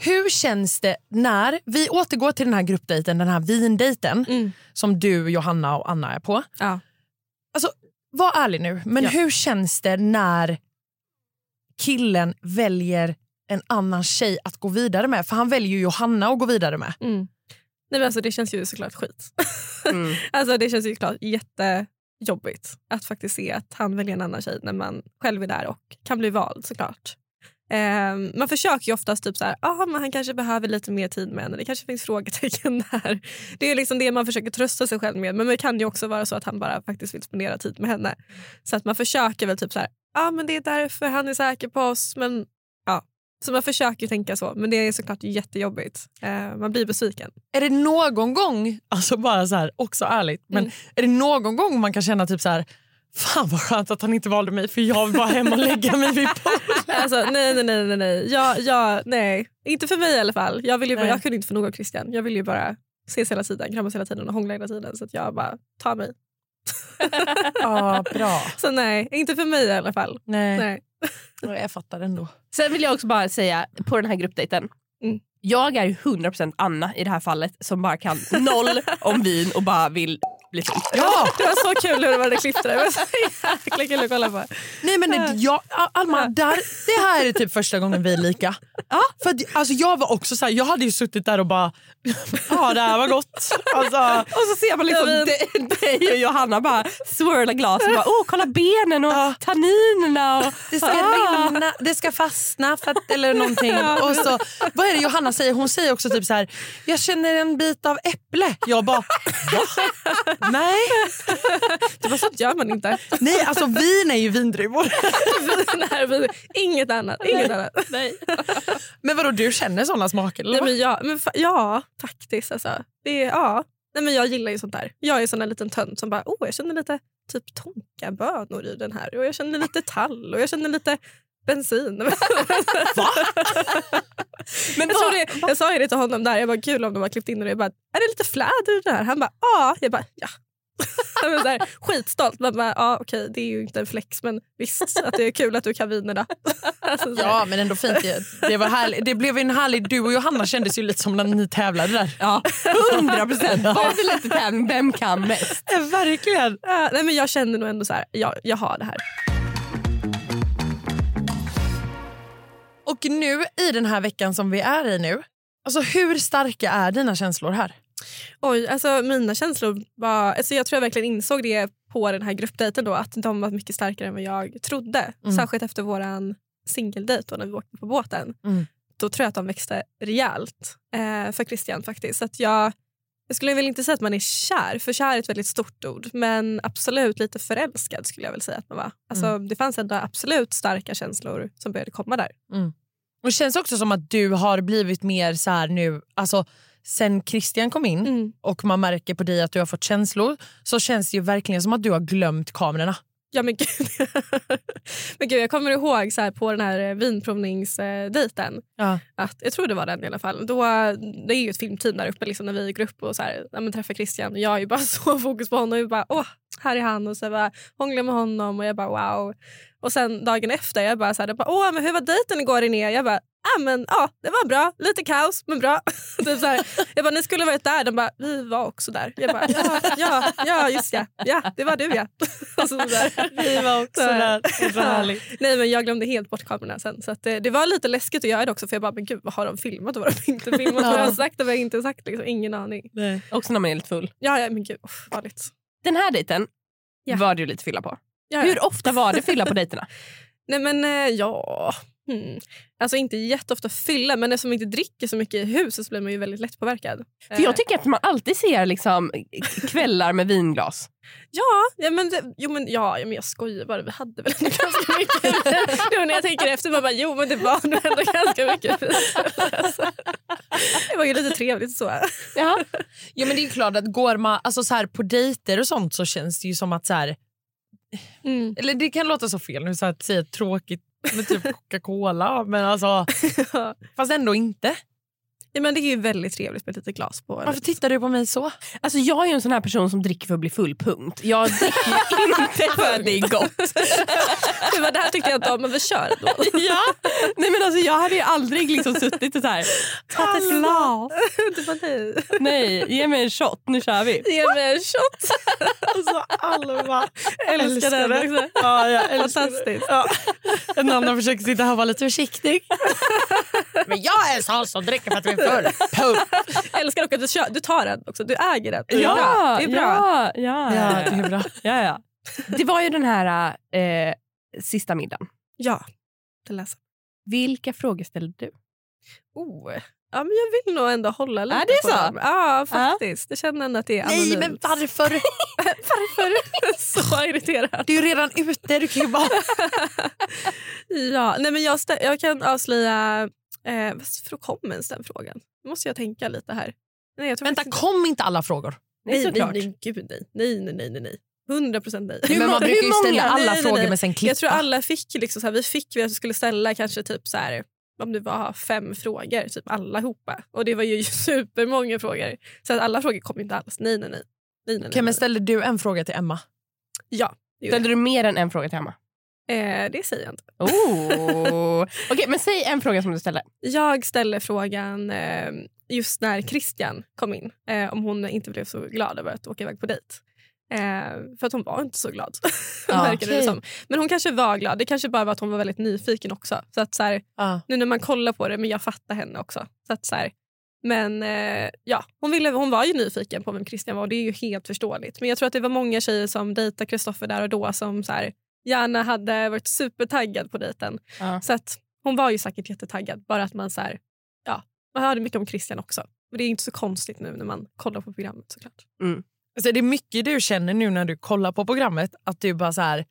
Hur känns det när... Vi återgår till den här gruppdejten, den här vindejten Mm. som du, Johanna och Anna är på. Ja. Alltså, var ärlig nu, men Ja. hur känns det när killen väljer en annan tjej att gå vidare med? För han väljer ju Johanna att gå vidare med. Mm. Nej, men alltså, det känns ju såklart skit. Mm. alltså, det känns ju klart jättejobbigt att faktiskt se att han väljer en annan tjej när man själv är där och kan bli vald såklart. Ehm, man försöker ju oftast typ så här, ah, men han kanske behöver lite mer tid med henne. Det kanske finns frågetecken där. Det är liksom det man försöker trösta sig själv med. Men det kan ju också vara så att han bara faktiskt vill spendera tid med henne. Så att man försöker väl typ så här, ah, men det är därför han är säker på oss. Men ja, så man försöker tänka så. Men det är såklart jättejobbigt. Eh, man blir besviken. Är det någon gång, alltså bara så här, också ärligt, men Mm. är det någon gång man kan känna typ så här, fan vad skönt att han inte valde mig för jag vill bara hem och lägga mig vid poolen. Alltså, nej, nej, nej. nej, nej. Jag, jag, nej. Inte för mig i alla fall. Jag, vill ju bara, jag kunde inte få nog av Christian. Jag vill ju bara ses hela tiden, kramas hela tiden och hångla hela tiden. Så att jag bara, ta mig. Ja, bra. Så nej, inte för mig i alla fall. Nej. Nej. Jag fattar ändå. Sen vill jag också bara säga på den här gruppdejten. Mm. Jag är ju 100% Anna i det här fallet som bara kan noll om vin och bara vill bli full. Ja, det var så kul hur det var det klippte. Det var så jäkla kul att kolla på. Nej men det, jag, Alma, där, det här är typ första gången vi är lika. För att, alltså, jag var också så här, jag hade ju suttit där och bara, ja det här var gott. Alltså, Och så ser man liksom Ja, dig och Johanna bara swirla glas och bara oh, kolla benen och tanninerna. Och, det ska Ah. rinna, det ska fastna för att, eller någonting. Och så, vad är det Johanna säger? Hon säger också typ så här, jag känner en bit av äpple. Jag bara, va? Nej. Det var sånt gör man inte. Nej, alltså vin är ju vindruvor. Vin är vin. Inget annat. Inget annat. Nej. Men vadå, du känner såna smaker? Eller? Nej, men ja, men ja, faktiskt. Alltså. Det är, ja. Nej, men jag gillar ju sånt där. Jag är sån där liten tönt som bara, oh, jag känner lite typ tonkabönor i den här. Och jag känner lite tall och jag känner lite bensin. Va? men jag, tror det, jag sa ju det till honom där, jag bara kul om de har klippt in och det. Jag bara, är det lite fläder i det här? Han bara, ja. Jag bara, ja. Jag här, skitstolt. Man bara, ja, okej, det är ju inte en flex men visst att det är kul att du kan vinerna. Alltså. Ja, men ändå fint. Det, var härligt. det blev en härlig... Du och Johanna kändes ju lite som när ni tävlade där. Ja, 100 procent. Var det lite tävling, vem kan mest? Ja, verkligen. Ja, nej, men jag känner nog ändå så här, jag, jag har det här. Och nu i den här veckan som vi är i nu, alltså hur starka är dina känslor här? Oj, alltså mina känslor var... Alltså jag tror jag verkligen insåg det på den här gruppdejten då, att de var mycket starkare än vad jag trodde. Mm. Särskilt efter våran singeldejt när vi åkte på båten. Mm. Då tror jag att de växte rejält eh, för Christian faktiskt. Så att jag, jag skulle väl inte säga att man är kär, för kär är ett väldigt stort ord. Men absolut lite förälskad skulle jag väl säga att man var. Alltså, Mm. Det fanns ändå absolut starka känslor som började komma där. Och Det känns också som att du har blivit mer så här nu, alltså sen Christian kom in Mm. och man märker på dig att du har fått känslor så känns det ju verkligen som att du har glömt kamerorna. Ja, men, gud. men gud, jag kommer ihåg så här, på den här vinprovningsdejten. Ja. Att, jag tror det var den i alla fall. Då, det är ju ett filmteam där uppe liksom, när vi är i grupp och så här, ja, men träffar Christian. Jag är bara så fokus på honom. Jag bara, Åh, här är han. Och så bara, hånglar med honom och jag bara wow. Och sen dagen efter, jag bara, så här, jag bara Åh, men hur var dejten igår René? Jag bara, ah, men, ja, det var bra. Lite kaos, men bra. typ så här. Jag bara, ni skulle varit där. De bara, vi var också där. Jag bara, ja, ja, ja just ja. Ja, det var du ja. Och så där. Vi var också Så- där. Så. Nej men jag glömde helt bort kamerorna sen. Så det, det var lite läskigt att göra det också för jag bara, men gud vad har de filmat och vad har de inte filmat? Ja. Vad har jag sagt och vad har jag inte sagt? Liksom, ingen aning. Också när man är lite full. Ja, ja men gud, uff, farligt. Den här dejten Ja. var det ju lite fylla på. Ja, Hur ofta var det fylla på dejterna? Nej men eh, ja, hmm. alltså inte jätteofta fylla men eftersom man inte dricker så mycket i huset så blir man ju väldigt lättpåverkad. För jag tycker att man alltid ser liksom kvällar med vinglas. Ja, ja, men det, jo, men, ja, men jag skojar bara. Vi hade väl ändå ganska mycket. jo, när jag tänker efter man bara, jo men det var nog ändå ganska mycket var ju lite trevligt så. Ja. Ja, men det är klart att går man alltså, så här, på dejter och sånt så känns det ju som att så här, Mm. eller det kan låta så fel nu så att säga tråkigt med typ Coca-Cola men alltså fast ändå inte. Ja, men det är ju väldigt trevligt med ett litet glas på. Varför tittar du på mig så? Alltså jag är ju en sån här person som dricker för att bli full, punkt. Jag dricker inte för att det är gott. Det, var, det här tyckte jag inte om, men vi kör då. ja. Nej, men alltså, jag hade ju aldrig liksom suttit och så här, tagit ett glas. Du bara, nej. Nej, ge mig en shot, nu kör vi. Ge mig en shot. Alltså Alma. Älskar den också. Ja, jag älskar Fantastiskt. Ja. En annan försöker sitta här och vara lite försiktig. Men jag är en sån som dricker för att vi full. Punkt. Älskar också att du, kör, du tar den också. Du äger den. Ja. Det är bra. Ja, ja, Ja, ja. det är bra. ja, ja. Det var ju den här eh, sista middagen. Ja, det läser. Vilka frågor ställde du? Oh. Ja, men jag vill nog ändå hålla lite Är det på så? dem. Ja, faktiskt. Jag känner ändå att det är Nej, anonymt. men varför? varför? Så irriterad. Du är ju redan ute. Du kan ju bara... Ja, nej, men jag, jag kan avslöja... Eh, vad kom ens den frågan? Nu måste jag tänka lite här. Nej, jag tror Vänta, faktiskt kom inte alla frågor? Nej, nej, såklart. nej, gud nej. Nej, nej, nej, nej, nej. 100 procent nej. Men man brukar ju ställa alla Nej, nej, frågor nej. men sen klippa. Jag tror alla fick liksom så här, vi fick vi skulle ställa kanske typ så här om det var fem frågor, typ allihopa. Och det var ju supermånga frågor. Så att alla frågor kom inte alls. Nej, nej, nej. nej, nej, Okej, nej, men ställde du en fråga till Emma? Ja, Ställde du mer än en fråga till Emma? Eh, det säger jag inte. Oh. Okej, men säg en fråga som du ställde. Jag ställde frågan eh, just när Christian kom in eh, om hon inte blev så glad över att åka iväg på dejt. Eh, för att hon var inte så glad. Okej. som. Men hon kanske var glad. Det kanske bara var att hon var väldigt nyfiken också. Så att så här, Ja. nu när man kollar på det, men jag fattar henne också. Så att så här, men eh, ja, hon, ville, hon var ju nyfiken på vem Christian var och det är ju helt förståeligt. Men jag tror att det var många tjejer som dejtade Kristoffer där och då som så här, gärna hade varit supertaggad på dejten. Ja. Så att hon var ju säkert jättetaggad. Bara att man så här, ja, man hörde mycket om Christian också. Och det är inte så konstigt nu när man kollar på programmet såklart. Alltså, det är mycket du känner nu när du kollar på programmet. Att du bara så här...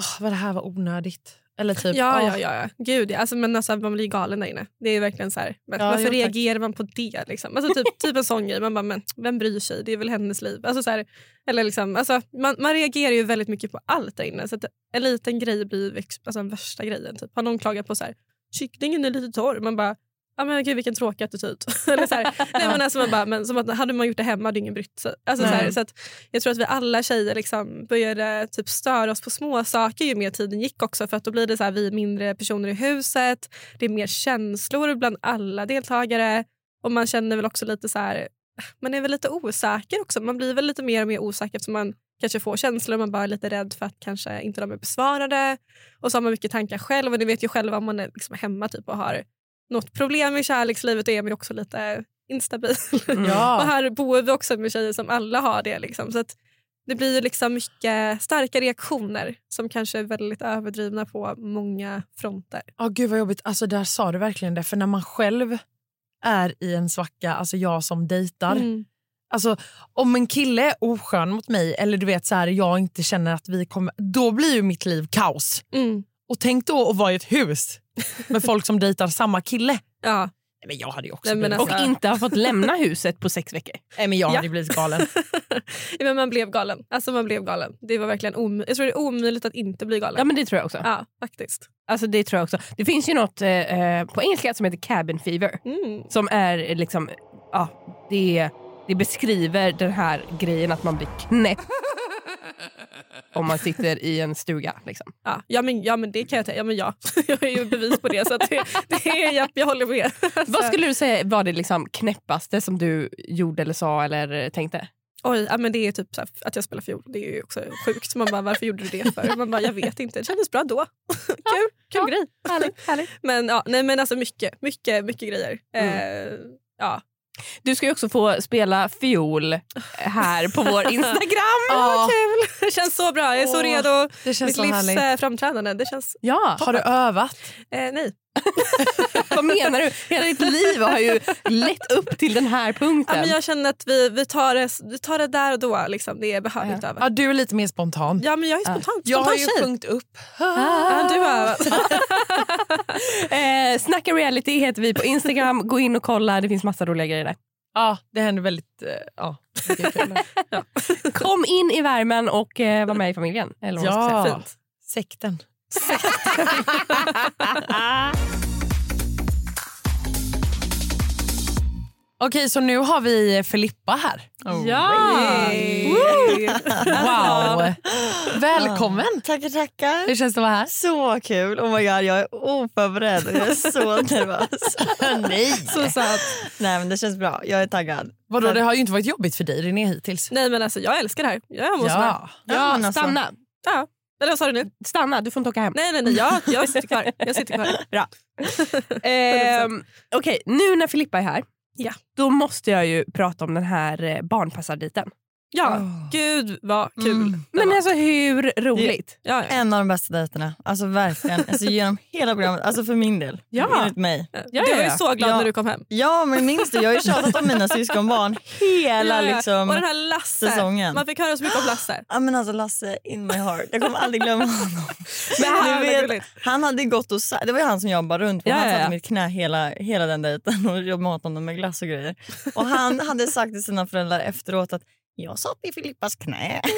"Åh, vad det här var onödigt. Eller typ... ja, "Åh, ja, ja, ja. Gud, ja. Alltså, men alltså, man blir galen där inne. Det är verkligen så här, men Ja, varför jo, reagerar man på det? Liksom? Alltså, typ, typ en sån grej. Man bara, men vem bryr sig? Det är väl hennes liv. Alltså, så här, eller liksom, alltså, man, man reagerar ju väldigt mycket på allt där inne. Så en liten grej blir alltså, den värsta grejen. Typ. Har någon klagat på så här, kycklingen är lite torr. Man bara, ja men gud vilken tråkig attityd. Eller så här, nej, men alltså man bara, men som att hade man gjort det hemma hade ingen brytt sig. Alltså, så här, så att jag tror att vi alla tjejer liksom började typ störa oss på små saker ju mer tiden gick också. För att då blir det så här, vi mindre personer i huset. Det är mer känslor bland alla deltagare. Och man känner väl också lite så här, man är väl lite osäker också. Man blir väl lite mer och mer osäker eftersom man kanske får känslor man bara är lite rädd för att kanske inte de är besvarade. Och så har man mycket tankar själv och ni vet ju själva om man är liksom hemma typ och har något problem i kärlekslivet är man ju också lite instabil. Ja. och här bor vi också med tjejer som alla har det. Liksom. Så att det blir ju liksom mycket starka reaktioner som kanske är väldigt överdrivna på många fronter. Ja, gud vad jobbigt. Alltså, där sa du verkligen det. För när man själv är i en svacka, alltså jag som dejtar. Mm. Alltså, om en kille är oskön mot mig eller du vet så här, jag inte känner att vi kommer... Då blir ju mitt liv kaos. Mm. Och tänk då att vara i ett hus med folk som dejtar samma kille. Ja. Nej, Men jag hade ju också Nej, alltså- Och inte har fått lämna huset på sex veckor. Nej, men jag Ja. hade ju blivit galen. ja, men man blev galen. Alltså man blev galen. Det var verkligen om... Jag tror det är omöjligt att inte bli galen. Ja, men det tror jag också. Ja, faktiskt. Alltså, det, tror jag också. det finns ju något eh, eh, på engelska som heter cabin fever. Mm. Som är eh, liksom, ja, det, det beskriver den här grejen att man blir knäpp om man sitter i en stuga. Liksom. Ja, ja, men, ja, men det kan jag säga. Ja, men ja. Jag är ju bevis på det. Så det, det är, jag, jag håller med. Vad skulle du säga var det liksom knäppaste som du gjorde eller sa eller tänkte? Oj, ja, men det är typ så här, att jag spelar fiol. Det är ju också sjukt. Man bara, varför gjorde du det för? Man bara, jag vet inte. Det kändes bra då. kul kul grej. Härligt, härligt. Men, ja, nej, men alltså mycket, mycket, mycket grejer. Mm. Eh, ja. Du ska ju också få spela fiol här på vår Instagram. Ja. Kul! Det känns så bra. Jag är så redo. Det känns Mitt så livs härligt. eh, framträdande. Det känns... Ja, Har du övat? Eh, nej. Vad menar du? Hela ditt liv har ju lett upp till den här Ja, punkten. men jag känner att vi, vi, tar det, vi tar det där och då. Liksom. Det är behövligt Ja. övat. Ja, du är lite mer spontan. Ja, men jag är spontant. Jag har spontan ju tjej. sjungit upp. Ja, du har övat. eh, Snacka reality heter vi på Instagram. Gå in och kolla, det finns massa roliga grejer där. Ja, det händer väldigt... eh, Ja, kul. Kom in i värmen och eh, var med i familjen. Eller vad ja. sekten. Okej, så nu har vi Filippa här. Ja! Wow! Välkommen! Tackar, tackar. Hur känns det att vara här? Så kul. Oh my god, jag är oförberedd jag är så nervös. Nej. Så söt. Nej men det känns bra. Jag är taggad. Vadå, det har ju inte varit jobbigt för dig René hittills. Nej men alltså jag älskar det här. Jag är Ja. Ja, men alltså- stanna. Ja. Vad sa du nu? Stanna, du får inte åka hem. Nej nej nej, jag, jag sitter kvar. Jag sitter kvar. Bra. Ehm, Okej, nu när Filippa är här, Ja. då måste jag ju prata om den här eh, Ja, gud vad kul. Mm. Men alltså hur roligt? ja, ja. En av de bästa dejterna. Alltså verkligen. Alltså, genom hela programmet. Alltså för min del. Ja. Enligt mig. Ja, du var ju ja, så glad Ja. när du kom hem. Ja men minns du, jag har ju tjatat om mina syskonbarn hela Ja, ja. liksom, Och den här Lasse. säsongen. Man fick höra så mycket om Lasse. Ja men alltså Lasse in my heart. Jag kommer aldrig glömma honom. Men vet, han hade gått och Det var han som jobbade runt på. Ja, Han ja, satt ja. i mitt knä hela, hela den dejten och jag matade honom med glass och grejer. Och han hade sagt till sina föräldrar efteråt att jag satt i Filippas knä.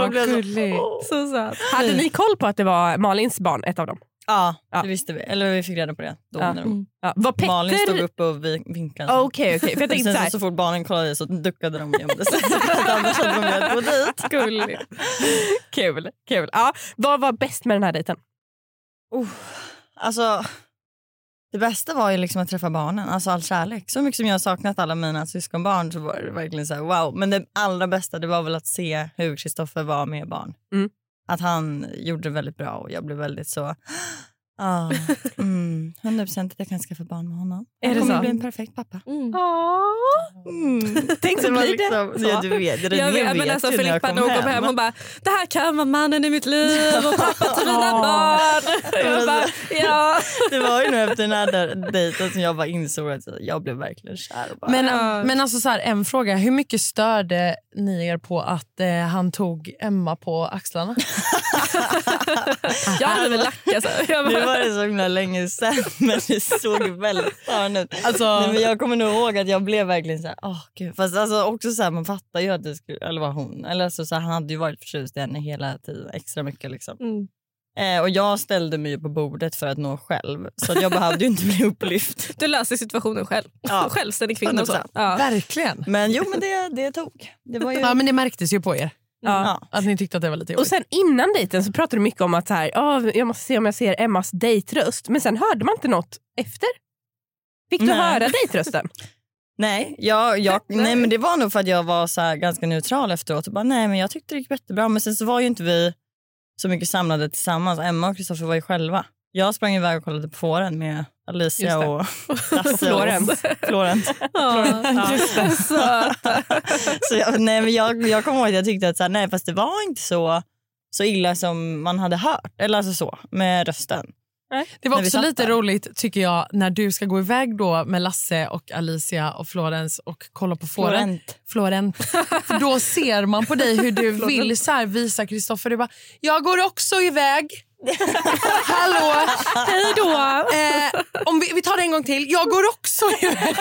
Så, gulligt. "Åh." Så söt. Hade ni koll på att det var Malins barn, ett av dem? Ja, Ja. det visste vi. Eller vi fick reda på det. Då Ja. när de, Ja. Var Petter... Malin stod uppe och vi- vinkade. Okej, okej. För jag tänkte så här, så fort barnen kollade i så duckade de och gömde sig. Annars hade de velat gå dit. Gulligt. kul. kul. Ja, vad var bäst med den här dejten? Oh, alltså, det bästa var ju liksom att träffa barnen, alltså all kärlek. Så mycket som jag har saknat alla mina syskonbarn så var det verkligen så här, wow. Men det allra bästa det var väl att se hur Kristoffer var med barn. Mm. Att han gjorde det väldigt bra och jag blev väldigt så, ah, mm, 100% att jag kan skaffa barn med honom. Är Han det kommer så? bli en perfekt pappa. Mm. Mm. Tänk så blir det liksom, så. Ja, du vet, René Jag vet, men vet alltså ju när jag Filippa när hon kom hem hon bara det här kan vara mannen i mitt liv och pappa till mina barn. Jag bara, ja. Det var ju nu efter den här dejten som jag bara insåg att jag blev verkligen kär. Bara, Men, Ja. men alltså så här, en fråga. Hur mycket störde ni er på att eh, han tog Emma på axlarna? Jag hade väl lack var det så himla länge sen men det såg väldigt störande ut. Alltså, Nej, men jag kommer nog ihåg att jag blev verkligen så här, åh gud. Fast alltså också så här, man fattar ju att det skulle, eller var hon, eller alltså, så här, han hade ju varit förtjust i henne hela tiden, extra mycket liksom. Mm. Eh, och jag ställde mig på bordet för att nå själv så att jag behövde inte bli upplyft. Du löser situationen själv. Ja. Självständig kvinna. och Så. 100%. Ja. verkligen. Men jo men det, det tog. Det var ju... Ja, men det märktes ju på er. Ja. Att ni tyckte att det var lite Och jobbigt. sen innan dejten så pratade du mycket om att så här, "Ah, jag måste se om jag ser Emmas dejtröst. Men sen hörde man inte något efter. Fick du Nej. höra dejtrösten? Nej, jag, jag, nej men det var nog för att jag var så ganska neutral efteråt. Och bara, nej men jag tyckte det gick jättebra. Men sen så var ju inte vi så mycket samlade tillsammans. Emma och Kristoffer var ju själva. Jag sprang iväg och kollade på fåren med Alicia och Lasse Florent. och Florent. Ja. Så, så jag, nej, men jag, jag kommer ihåg att jag tyckte att så här, nej, fast det var inte så, så illa som man hade hört. Eller alltså så, med rösten. Det var också lite där. roligt tycker jag när du ska gå iväg då med Lasse och Alicia och Florens och kolla på. Florent. Florent. För då ser man på dig hur du vill så här visa Kristoffer. Du bara, jag går också iväg. Hallå, hej då. Eh, om vi, vi tar det en gång till. Jag går också iväg.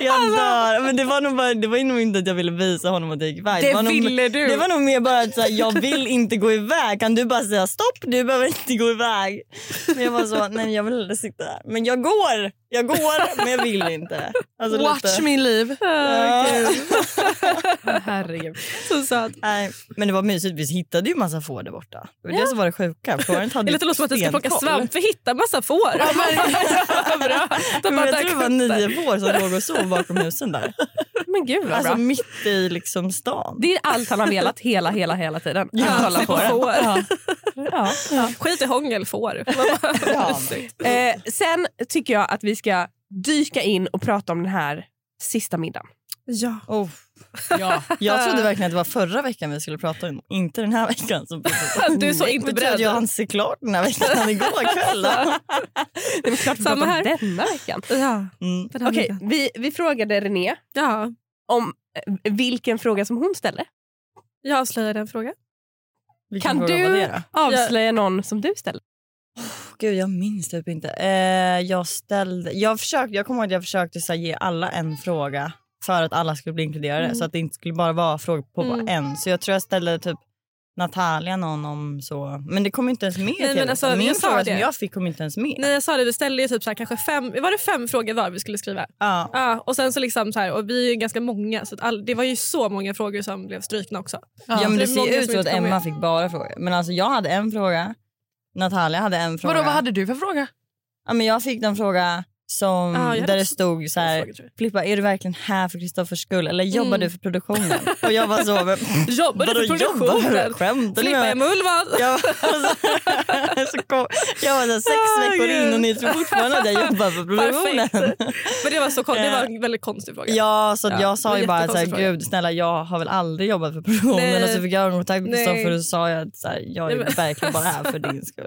Jag dör. Men det var, nog bara, det var nog inte att jag ville visa honom att jag gick iväg. Det var nog, ville du. Det var nog mer bara att så här, jag vill inte gå iväg. Kan du bara säga stopp? Du behöver inte gå iväg. Men jag var så, nej jag vill inte sitta här. Men jag går. Jag går men jag vill inte. Alltså, Watch lite- min liv. Ja. Herregud. Så söt. Nej, men det var mysigt. Vi hittade ju massa får där borta. Det var det som var det sjuka. Florent hade Det låter som att du ska plocka svamp. Vi hittar massa får. Bra. De Men bara jag dök tror det var nio får som låg och sov bakom husen där. Men gud vad Alltså bra. mitt i liksom stan. Det är allt han har velat hela, hela, hela tiden. Ja, Att kolla på får. Ja. Ja. Skit i hångel, får. Ja. Eh, sen tycker jag att vi ska dyka in och prata om den här sista middagen. Ja. Oh. Ja. Jag trodde verkligen att det var förra veckan vi skulle prata om, inte den här veckan. Som Du är så inte betyder att beredd. jag hann se klart den här veckan igår kväll. Det är klart vi Samma här. denna veckan. Ja. Mm. Den Okej, middagen. vi, vi frågade René ja. om eh, vilken fråga som hon ställde. Jag avslöjar den frågan. Vilken Kan fråga var du avslöja någon som du ställde? Gud, jag minns typ inte. Eh, jag ställde... Jag, försökte, jag kommer ihåg att jag försökte så här, ge alla en fråga för att alla skulle bli inkluderade. Mm. Så att det inte skulle bara vara frågor på Mm. bara en. Så jag tror jag ställde typ Natalia någon om så. Men det kom inte ens med. Nej, men det. alltså, Min fråga det. som jag fick kom inte ens med. Nej jag sa det, vi ställde ju typ så här, kanske fem, var det fem frågor var vi skulle skriva? Ja. Ja, och sen så liksom så här, och vi är ju ganska många så att all, det var ju så många frågor som blev strykna också. Ja, Så men det är många ser ut som att Emma med. fick bara frågor. Men alltså jag hade en fråga. Natalia hade en fråga. Vadå, vad hade du för fråga? Ja, men jag fick en fråga som, hade där det stod så här. Filippa är du verkligen här för Kristoffers skull eller jobbar Mm. du för produktionen? Och jag var så, men, Jobbar du för jobbar? produktionen? Ni Filippa är mullvad. Jag, så kom, jag var så här, sex Ah, veckor gud. in och ni tror fortfarande att jag jobbar för produktionen. Perfekt. Men det var, så, det var en väldigt konstig fråga. Ja, så Ja, jag sa ju bara så här, fråga. gud snälla jag har väl aldrig jobbat för produktionen Nej. och så fick jag kontakt med. Kristoffer och så sa jag att så här, jag är Nej, verkligen bara här för din skull.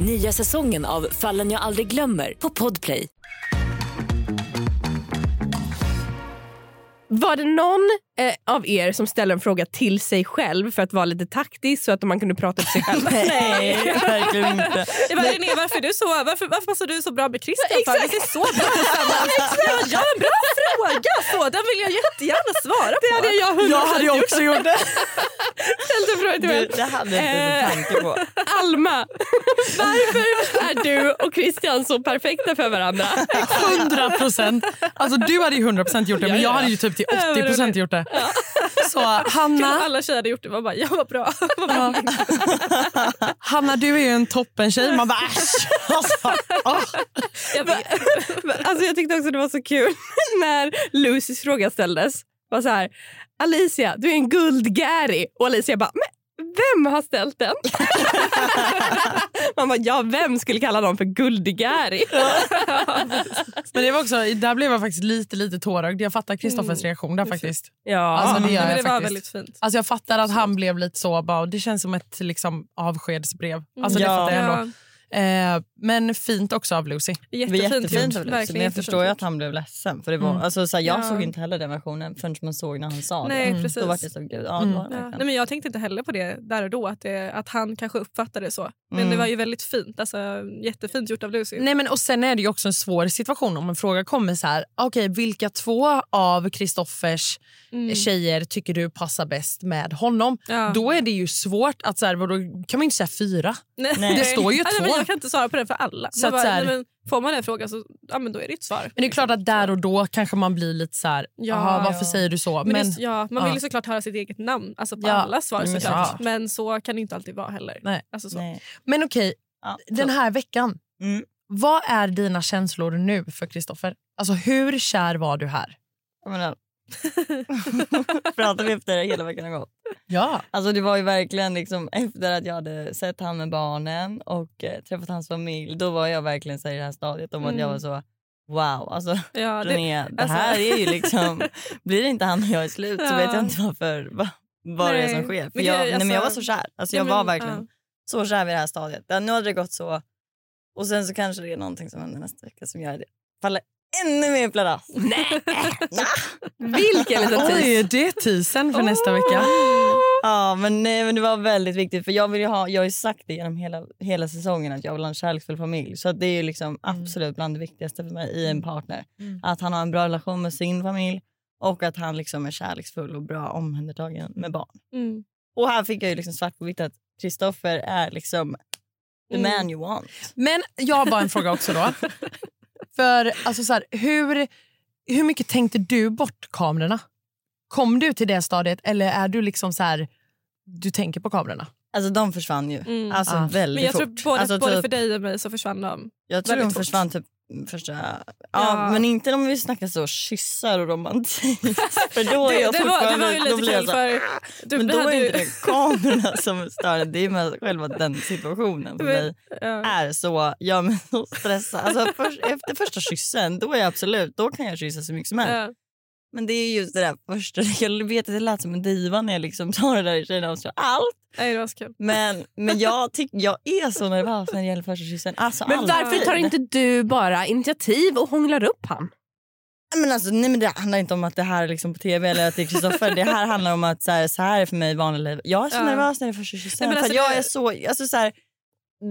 Nya säsongen av Fallen jag aldrig glömmer på Podplay. Var det någon eh, av er som ställde en fråga till sig själv för att vara lite taktisk så att man kunde prata till sig själv? Nej, verkligen inte. Jag bara, René, varför, är du så, varför, varför passar du så bra med Christian? för? Exakt. Vi ser så bra tillsammans. Ja, en bra fråga! Så, den vill jag jättegärna svara på. Det hade jag Jag hade ju också gjort det. Ställde en fråga till mig. Du, det hade jag inte Eh, en tanke på. Alma, varför är du och Christian så perfekta för varandra? 100 procent. Alltså, du hade ju 100 procent gjort det, men jag hade ju typ till 80 procent gjort det. Så Kul Hanna, alla tjejer hade gjort det. Man bara, ja vad bra. ja. Hanna, du är ju en toppen tjej. Man bara äsch. Alltså, åh. Jag vet. Alltså jag tyckte också det var så kul när Lucys fråga ställdes. Var så här, Alicia, du är en guldgäri. Och Alicia bara, men vem har ställt den? Man bara, ja vem skulle kalla någon för guldigäri? Men det var också, där blev jag faktiskt lite lite tårögd. Jag fattar Kristoffers reaktion där faktiskt. Ja. Alltså, det gör jag det var väldigt fint. Alltså jag fattar att han blev lite så, bara, det känns som ett liksom, avskedsbrev. Alltså det Ja. fattar jag ändå. Eh, men fint också av Lucy. Jättefint jättefint av det. Verkligen Men jag förstår ju att han blev ledsen. För det var, Mm. alltså, så här, jag Ja. såg inte heller den versionen förrän man såg när han sa Nej, det. precis. Då var det så, gud, ja, Mm. det var det Ja. Nej, men jag tänkte inte heller på det där och då, att, det, att han kanske uppfattade det så. Men Mm. det var ju väldigt fint. Alltså, jättefint gjort av Lucy. Nej, men, och Sen är det ju också en svår situation om en fråga kommer så här. Okej, vilka två av Kristoffers Mm. tjejer tycker du passar bäst med honom? Ja. Då är det ju svårt att så här, vadå, kan man inte säga fyra. Nej. Det står ju två. Jag kan inte svara på den för alla. Så bara, så här- nej, men får man en fråga så ja, men då är det ett svar. Men det är klart att där och då kanske man blir lite så här, Ja. "Jaha, varför Ja. säger du så? Men Men, det, ja, man ja. vill ju såklart höra sitt eget namn alltså på Ja. alla svar Mm, såklart. Men så kan det inte alltid vara heller. Nej. Alltså, så. Nej. men okej, Ja, den här veckan. Mm. Vad är dina känslor nu för Kristoffer? Alltså hur kär var du här? Jag menar, pratar vi efter det hela veckan har gått? Ja. Alltså det var ju verkligen liksom efter att jag hade sett han med barnen och eh, träffat hans familj. Då var jag verkligen så i det här stadiet om att jag Mm. var så wow. Alltså Ja, det, René, det alltså- här är ju liksom, blir det inte han och jag är slut så Ja. vet jag inte varför, va, vad det är som Nej. sker. För jag, gud, nej, men jag var alltså- så kär. Alltså Ja, jag men, var verkligen ja. så kär vid det här stadiet. Ja, Nu hade det gått så och sen så kanske det är någonting som händer nästa vecka som gör det faller ännu mer pladask. Nej! Vilken liten Oj, tease. det är teasern för nästa vecka. Ja, men, nej, men det var väldigt viktigt. För Jag, vill ju ha, jag har ju sagt det genom hela, hela säsongen att jag vill ha en kärleksfull familj. Så att det är ju liksom absolut bland det viktigaste för mig i en partner. Mm. Att han har en bra relation med sin familj och att han liksom är kärleksfull och bra omhändertagen med barn. Mm. Och här fick jag ju liksom svart på vitt att Kristoffer är liksom the Mm. man you want. Men jag har bara en fråga också då. För alltså så här, hur, hur mycket tänkte du bort kamerorna? Kom du till det stadiet eller är du liksom så här, du tänker på kamerorna? Alltså de försvann ju. Mm. Alltså Ah. väldigt Men jag tror fort. både, alltså, både typ- för dig och mig så försvann de. Jag tror de fort. försvann typ första... Ja, Ja. Men inte om vi snackar så kyssar och romantik. för då är Det, jag det, var, det var ju lite jag kul för du Men då hade är ju- inte det kamerorna som stör. Det är med själva den situationen för mig Ja. är så, gör mig så stressad. Alltså, för, efter första kyssen, då är jag absolut, då kan jag kyssa så mycket som helst. Ja. Men det är just det där första. Jag vet att det lät som en diva när jag liksom tar det där i Tjejerna avslöjar allt. Nej, det var så kul. Men, men jag, tyck, jag är så nervös när det gäller första kyssen. Alltså, Men alltid. varför tar inte du bara initiativ och hånglar upp han? Men alltså, nej, men det handlar inte om att det här är liksom på tv eller att det är Kristoffer. det här handlar om att så här, så här är för mig i vanliga liv. Jag är så Ja. nervös när det är första kyssen. Nej, alltså, jag är så, alltså, så här,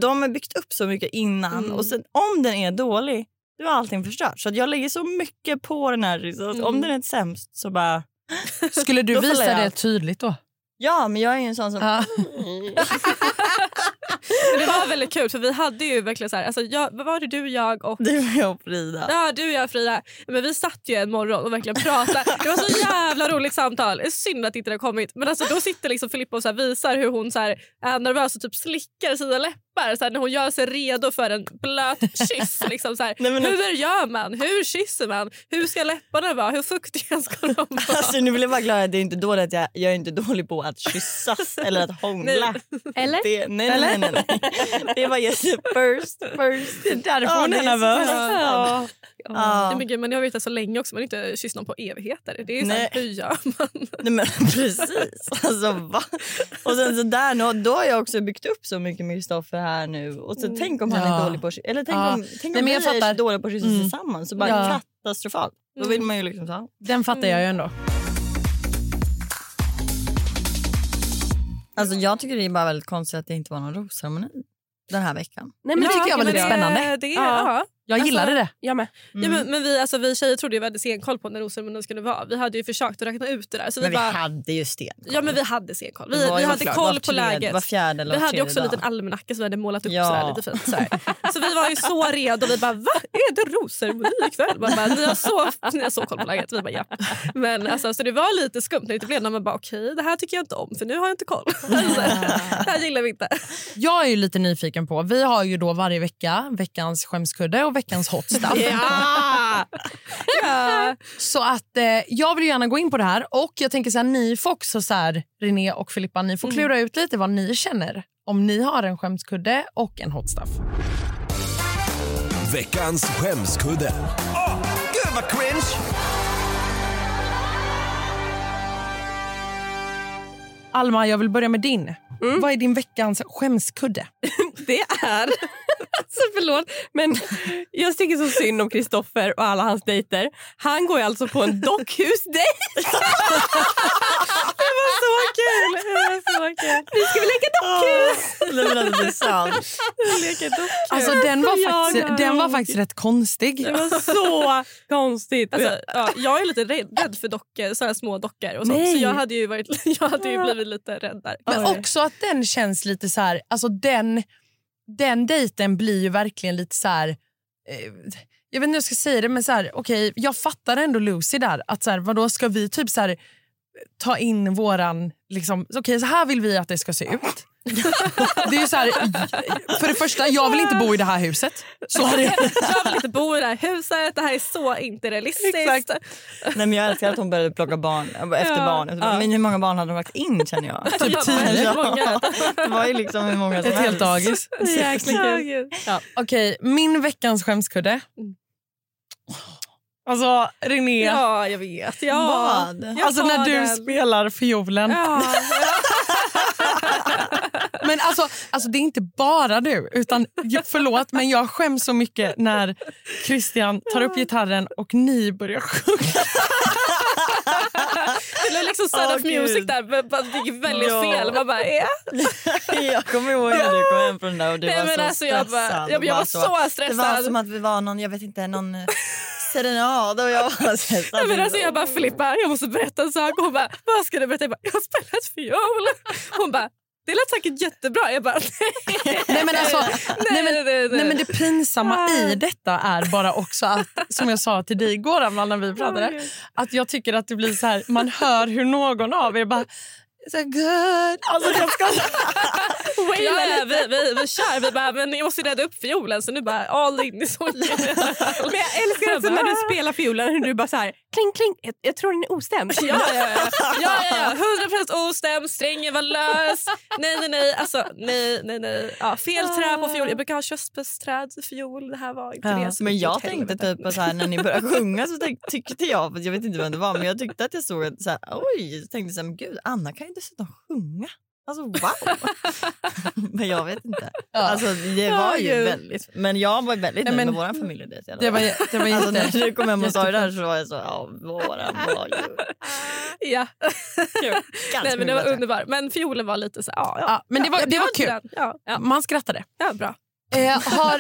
de har byggt upp så mycket innan Mm. och sen, om den är dålig då är allting förstört. Så att jag lägger så mycket på den här. Så att Mm. Om den är sämst så bara... Skulle du visa det tydligt då? Ja, men jag är ju en sån som... Ja. Men det var väldigt kul för vi hade ju verkligen så här, alltså jag, vad var det du, jag och Du och jag och Frida. Ja, du och jag Frida. Men vi satt ju en morgon och verkligen pratade. Det var så jävla roligt samtal. Det är synd att inte det har kommit. Men alltså, då sitter liksom Filippa och så här visar hur hon så här är nervös och typ slickar sina läppar. Så här, när hon gör sig redo för en blöt kyss. Liksom, så här, Nej, men- hur gör man? Hur kysser man? Hur ska läpparna vara? Hur fuktiga ska de vara? Alltså, nu vill jag bara glada att det är inte dåligt att jag, jag är inte dålig på att kyssas eller att hångla. Eller? Det, nej, nej, nej, nej, nej. Det var just first, first. Det är därför hon är nervös. Ja. Ja. Nej, men gud, man har vetat så länge också. Man har inte kysst någon på evigheter. Det är så här, Nej. hur gör man? Nej, men precis. Alltså, va? Och sen så där, nå- då har jag också byggt upp så mycket med Kristoffer här nu. Och så tänk om han Ja. är dålig på att. Eller tänk Ja. om, tänk Nej, om men vi jag är dåliga på att kyssa Mm. tillsammans. Så bara Ja. katastrofalt. Då vill man ju liksom så. Den fattar jag ju ändå. Alltså jag tycker det är bara väldigt konstigt att det inte var någon rosceremoni den här veckan. Nej, Det tycker jag var men lite spännande. Det, Ja. Ja. Jag Alltså- gillade det. Jag med. Ja, men, men vi, alltså, vi tjejer trodde ju vi hade stenkoll på när rosceremonin skulle vara. Vi hade ju försökt att räkna ut det där. Så Men vi bara, hade ju sten. Ja men vi hade stenkoll. Vi, vi hade klart, koll på tredje- läget. var fjärde eller vi hade också en liten almanacka som vi hade målat upp Ja. sådär, lite fint. Sådär. Så vi var ju så redo. Vi bara, va? Är det rosceremoni ikväll? Man bara, ni, har så, ni har så koll på läget. Vi bara, ja. Men alltså, så det var lite skumt när det blev när man bara, okej det här tycker jag inte om för nu har jag inte koll. Så, det här gillar vi inte. Jag är ju lite nyfiken på, vi har ju då varje vecka veckans skämskudde veckans hot stuff. Ja! ja. Så att eh, jag vill gärna gå in på det här och jag tänker så här, ni får också så här, René och Filippa, ni får klura ut lite vad ni känner. Om ni har en skämskudde och en hot stuff. Veckans skämskudde. Åh, gud vad cringe! Alma, jag vill börja med din. Vad är din veckans skämskudde? Det är... Alltså förlåt, men jag tycker så synd om Kristoffer och alla hans dejter. Han går ju alltså på en dockhusdejt. det var så kul! Det var så kul. Nu ska vi leka dockhus! Alltså det är sant. Leka dockhus. Alltså, den, var faktiskt, den var faktiskt rätt konstig. Det var så konstigt. Alltså, ja, jag är lite rädd, rädd för dockor, så här små dockor. Och sånt, Nej. så jag hade, ju varit, jag hade ju blivit lite rädd där. Men också att den känns lite så här... Alltså den, den dejten blir ju verkligen lite så här... Eh, jag vet inte hur jag ska säga det, men så här, okej, jag fattar ändå Lucy där. Att så här, vadå, ska vi typ så här, ta in våran... Liksom, okej, så här vill vi att det ska se ut. det är ju så här, för det första, jag vill inte bo i det här huset. Så är det. Jag vill inte bo i det här huset, det här är så inte realistiskt. Exakt. Nej, men jag älskar att hon började plocka barn efter Ja. barnen. Ja. Men hur många barn hade de lagt in känner jag? Typ tio. Ja. Det var ju liksom hur många som Ett helt dagis. Kul. Ja. Okej, min veckans skämskudde. Alltså, René. ja, jag vet. Ja. Vad? Jag Alltså när du den. spelar fiolen. Ja. Men alltså, alltså det är inte bara du. Utan, förlåt, men jag skäms så mycket när Christian tar upp gitarren och ni börjar sjunga. Det blev liksom Sound of Music Gud. där. men Det gick väldigt Ja. fel. Man bara, ja. Jag kommer ihåg när du kom hem från den där och du Nej, var så alltså, jag bara- stressad. jag- och jag bara var så stressad. Det var som att vi var någon, jag vet inte, någon eh, serenad och jag. Ja, men alltså, jag bara, Filippa, jag måste berätta en sak. Hon bara, vad ska du berätta? Jag bara, jag har spelat fiol. Hon bara, det lät säkert jättebra. Jag bara, nej. Nej men, alltså, nej, men, nej, nej. nej, men det pinsamma i detta är bara också att, som jag sa till dig igår Amanda, när vi pratade, att jag tycker att det blir så här, man hör hur någon av er bara så good. Alltså, jag ska... Ja, ja, vi, vi, vi kör. Vi bara, men ni måste rädda upp fiolen. Så nu bara all in i sången. Men jag älskar alltså när du spelar fiolen hur du bara så här, kling kling. Jag, jag tror den är ostämd. Ja, ja, ja. ja, ja, ja. 100% ostämd, strängen var lös. Nej, nej, nej. Alltså, nej, nej, nej. Ja, fel trä på fiol. Jag brukar ha körsbärsträd fiol. Det här var inte Ja, det. men jag tänkte typ så här, när ni började sjunga så tänk, tyckte jag, jag vet inte vem det var, men jag tyckte att jag såg att så här, oj, så tänkte så här, men gud, Anna kan ju dessutom sjunga. Alltså wow! men jag vet inte. Alltså, det var ju gud. väldigt, men jag var väldigt nöjd men- med vår familj. Det, var, det var alltså, när du kom hem och sa det där så var jag så, ja, våran var ju Ja. ganska Nej, men det var underbart. Men fiolen var lite så ja, ja. Ja, men det var, det var kul. Ja, Ja, man skrattade. ja, bra. Eh, har,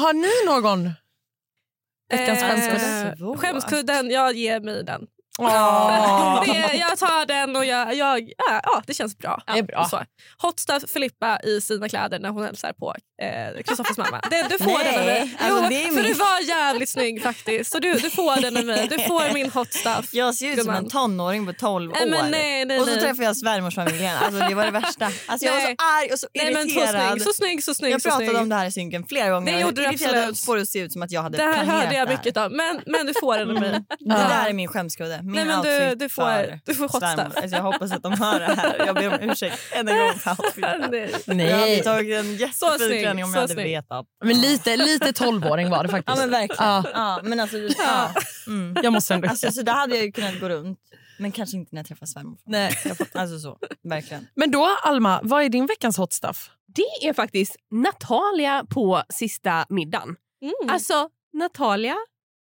har ni någon veckans Eh, skämskudde? Skämskudden, jag ger mig den. Det, jag tar den och jag, jag, ja, ja, det känns bra. Det är bra. Så. Hot stuff Filippa i sina kläder när hon hälsar på eh, Kristoffers mamma. Det, du får Nej, den av mig. Alltså, för du var jävligt snygg faktiskt. Så du, du får den av mig. Du får min hot stuff. Jag ser ut som en tonåring på 12 Nej, år. men nej, nej, och så nej. träffade jag svärmorsfamiljen. Alltså, det var det värsta. Alltså, jag var så Nej. arg och så Nej, men så irriterad. snygg, så snygg, så snygg. jag pratade snygg. om det här i synken flera gånger. Det gjorde du irriterad absolut. att få det se ut som att jag hade Det här planerat hörde jag mycket av. Men, men du får den av mig. Det där är min skämskudde. Min Nej, men du- du får- du får hot svärmor. stuff. Alltså, jag hoppas att de hör det här. Jag ber om ursäkt än en gång för outfiten. Nej. Jag hade tagit en jättefin klänning om jag hade snygg. vetat. men lite, lite tolvåring var det faktiskt. Ja men verkligen. Ja. Ja, men alltså, ja. Mm. Jag måste ändå Alltså, så där hade jag ju kunnat gå runt. Men kanske inte när jag träffar svärmor. Nej. Alltså så, verkligen. Men då, Alma, vad är din veckans hot stuff? Det är faktiskt Natalia på sista middagen. Mm. Alltså, Natalia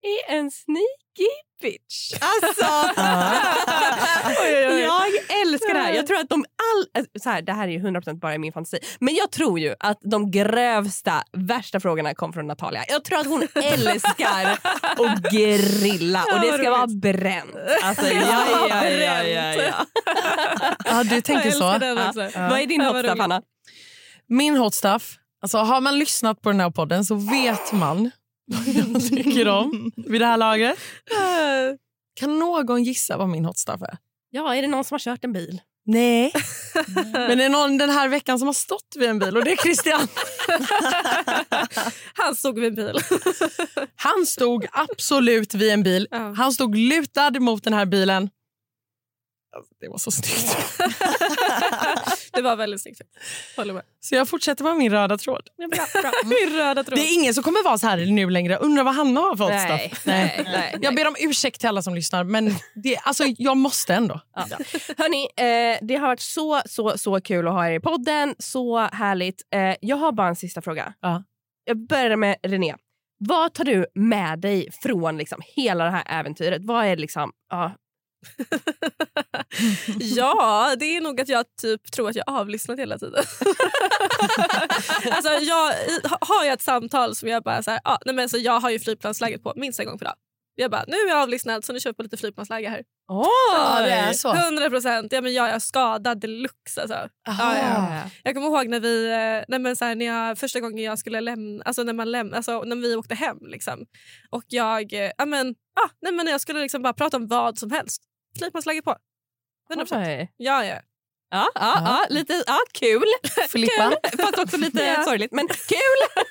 är en sneaky bitch. Alltså, Oj, oj, oj. jag älskar det här. Jag tror att de all... eh, Så här, det här är ju 100% bara min fantasi. Men jag tror ju att de grövsta, värsta frågorna kom från Natalia. Jag tror att hon älskar att grilla och det ska vara bränt. Alltså, ja, ja, ja, ja, ja. Ja, du tänker Jag så. också. Vad är din hot stuff, roligt. Anna? Min hot stuff, alltså har man lyssnat på den här podden så vet man jag tycker om vid det här laget. Kan någon gissa vad min hot stuff är? Ja, är det någon som har kört en bil? Nej. Men det är någon den här veckan som har stått vid en bil och det är Christian. Han stod vid en bil. Han stod absolut vid en bil. Han stod lutad mot den här bilen. Alltså, Det var så snyggt. det var väldigt snyggt. Håller med. Så jag fortsätter med min röda tråd. Ja, bra, bra. Min röda tråd. Det är ingen som kommer vara så här nu längre. Undrar vad Hanna har fått Nej, stuff. nej, nej, Jag ber om ursäkt till alla som lyssnar men det, alltså, jag måste ändå. Ja. Hörni, eh, det har varit så, så, så kul att ha er i podden. Så härligt. Eh, jag har bara en sista fråga. Ja. Jag börjar med René. Vad tar du med dig från liksom, hela det här äventyret? Vad är liksom... Ja, Ja, det är nog att jag typ tror att jag avlyssnat hela tiden. alltså, jag har jag ett samtal som jag bara så här, ah, nej men så jag har ju flygplansläget på minst en gång per dag. Jag bara, nu är jag avlyssnad så nu vi på lite flygplansläge här. Ja, det är så. 100 procent. Ja, men jag är skadad deluxe. Alltså. Ja, ja. Jag kommer ihåg när vi, eh, nej men så här, när jag, första gången jag skulle lämna, alltså när, man läm, alltså när vi åkte hem. Liksom. Och jag, eh, ja, men, ah, nej men jag skulle liksom bara prata om vad som helst. Flygplansläge på. 100 procent. Oj. Ja, ja. Ja, ja, ja, lite ja, kul. Filippa? kul. Fast också lite Ja. sorgligt. Men kul!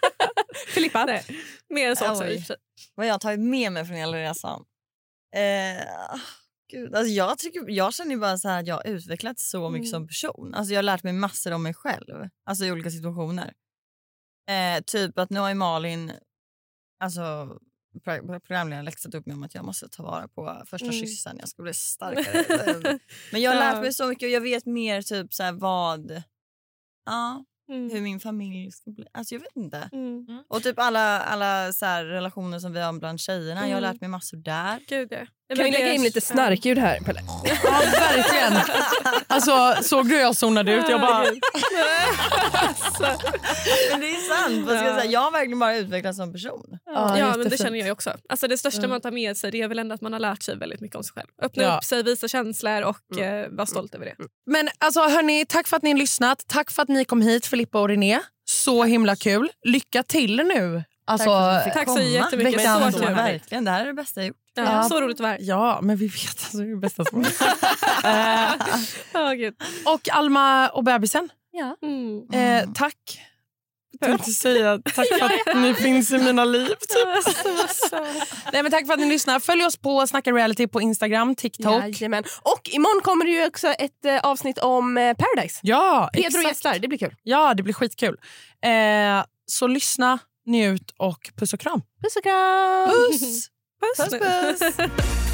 Filippa? Nej, mer än så också. Vad jag har tagit med mig från hela resan? Eh, gud, alltså jag, tycker, jag känner bara så här att jag har utvecklats så mycket som person. Alltså jag har lärt mig massor om mig själv. Alltså i olika situationer. Eh, typ att nu har ju Malin, alltså programledaren läxat upp mig om att jag måste ta vara på första Mm. kyssen. Jag ska bli starkare. Men jag har lärt mig så mycket och jag vet mer typ så här vad, ja, Mm. hur min familj ska bli. Alltså jag vet inte. Mm. Och typ alla, alla så här relationer som vi har bland tjejerna. Jag har Mm. lärt mig massor där. Gud, ja. Kan vi men lägga in lite snarkljud här, Pelle? Ja, verkligen. Alltså, såg du hur jag zonade ut? Jag bara... Men det är sant. Vad ska jag, säga? jag har verkligen bara utvecklats som person. Ja, men det känner jag också. Alltså det största Mm. man tar med sig det är väl ändå att man har lärt sig väldigt mycket om sig själv. Öppna Ja. upp sig, visa känslor och eh, vara stolt över det. Men alltså hörni, tack för att ni har lyssnat. Tack för att ni kom hit, Filippa och René. Så himla kul. Lycka till nu. Alltså, Tack så jättemycket. Veckan Så så kul. Verkligen, det här är det bästa jag gjort. Ja, Ja. Så roligt att vara. Ja, men vi vet. Alltså, det är det bästa som Ja, gud. Och Alma och bebisen, Ja. Mm. eh, tack Jag tänkte säga tack för att ni finns i mina liv. Typ. Nej, men tack för att ni lyssnar. Följ oss på Snacka reality på Instagram, TikTok. Jajamän. Och imorgon kommer det ju också ett eh, avsnitt om eh, Paradise. Ja, Pedro exakt. gästar, det blir kul. Ja, det blir skitkul. Eh, så lyssna, njut och puss och kram. Puss och kram! Puss! Puss, puss. puss.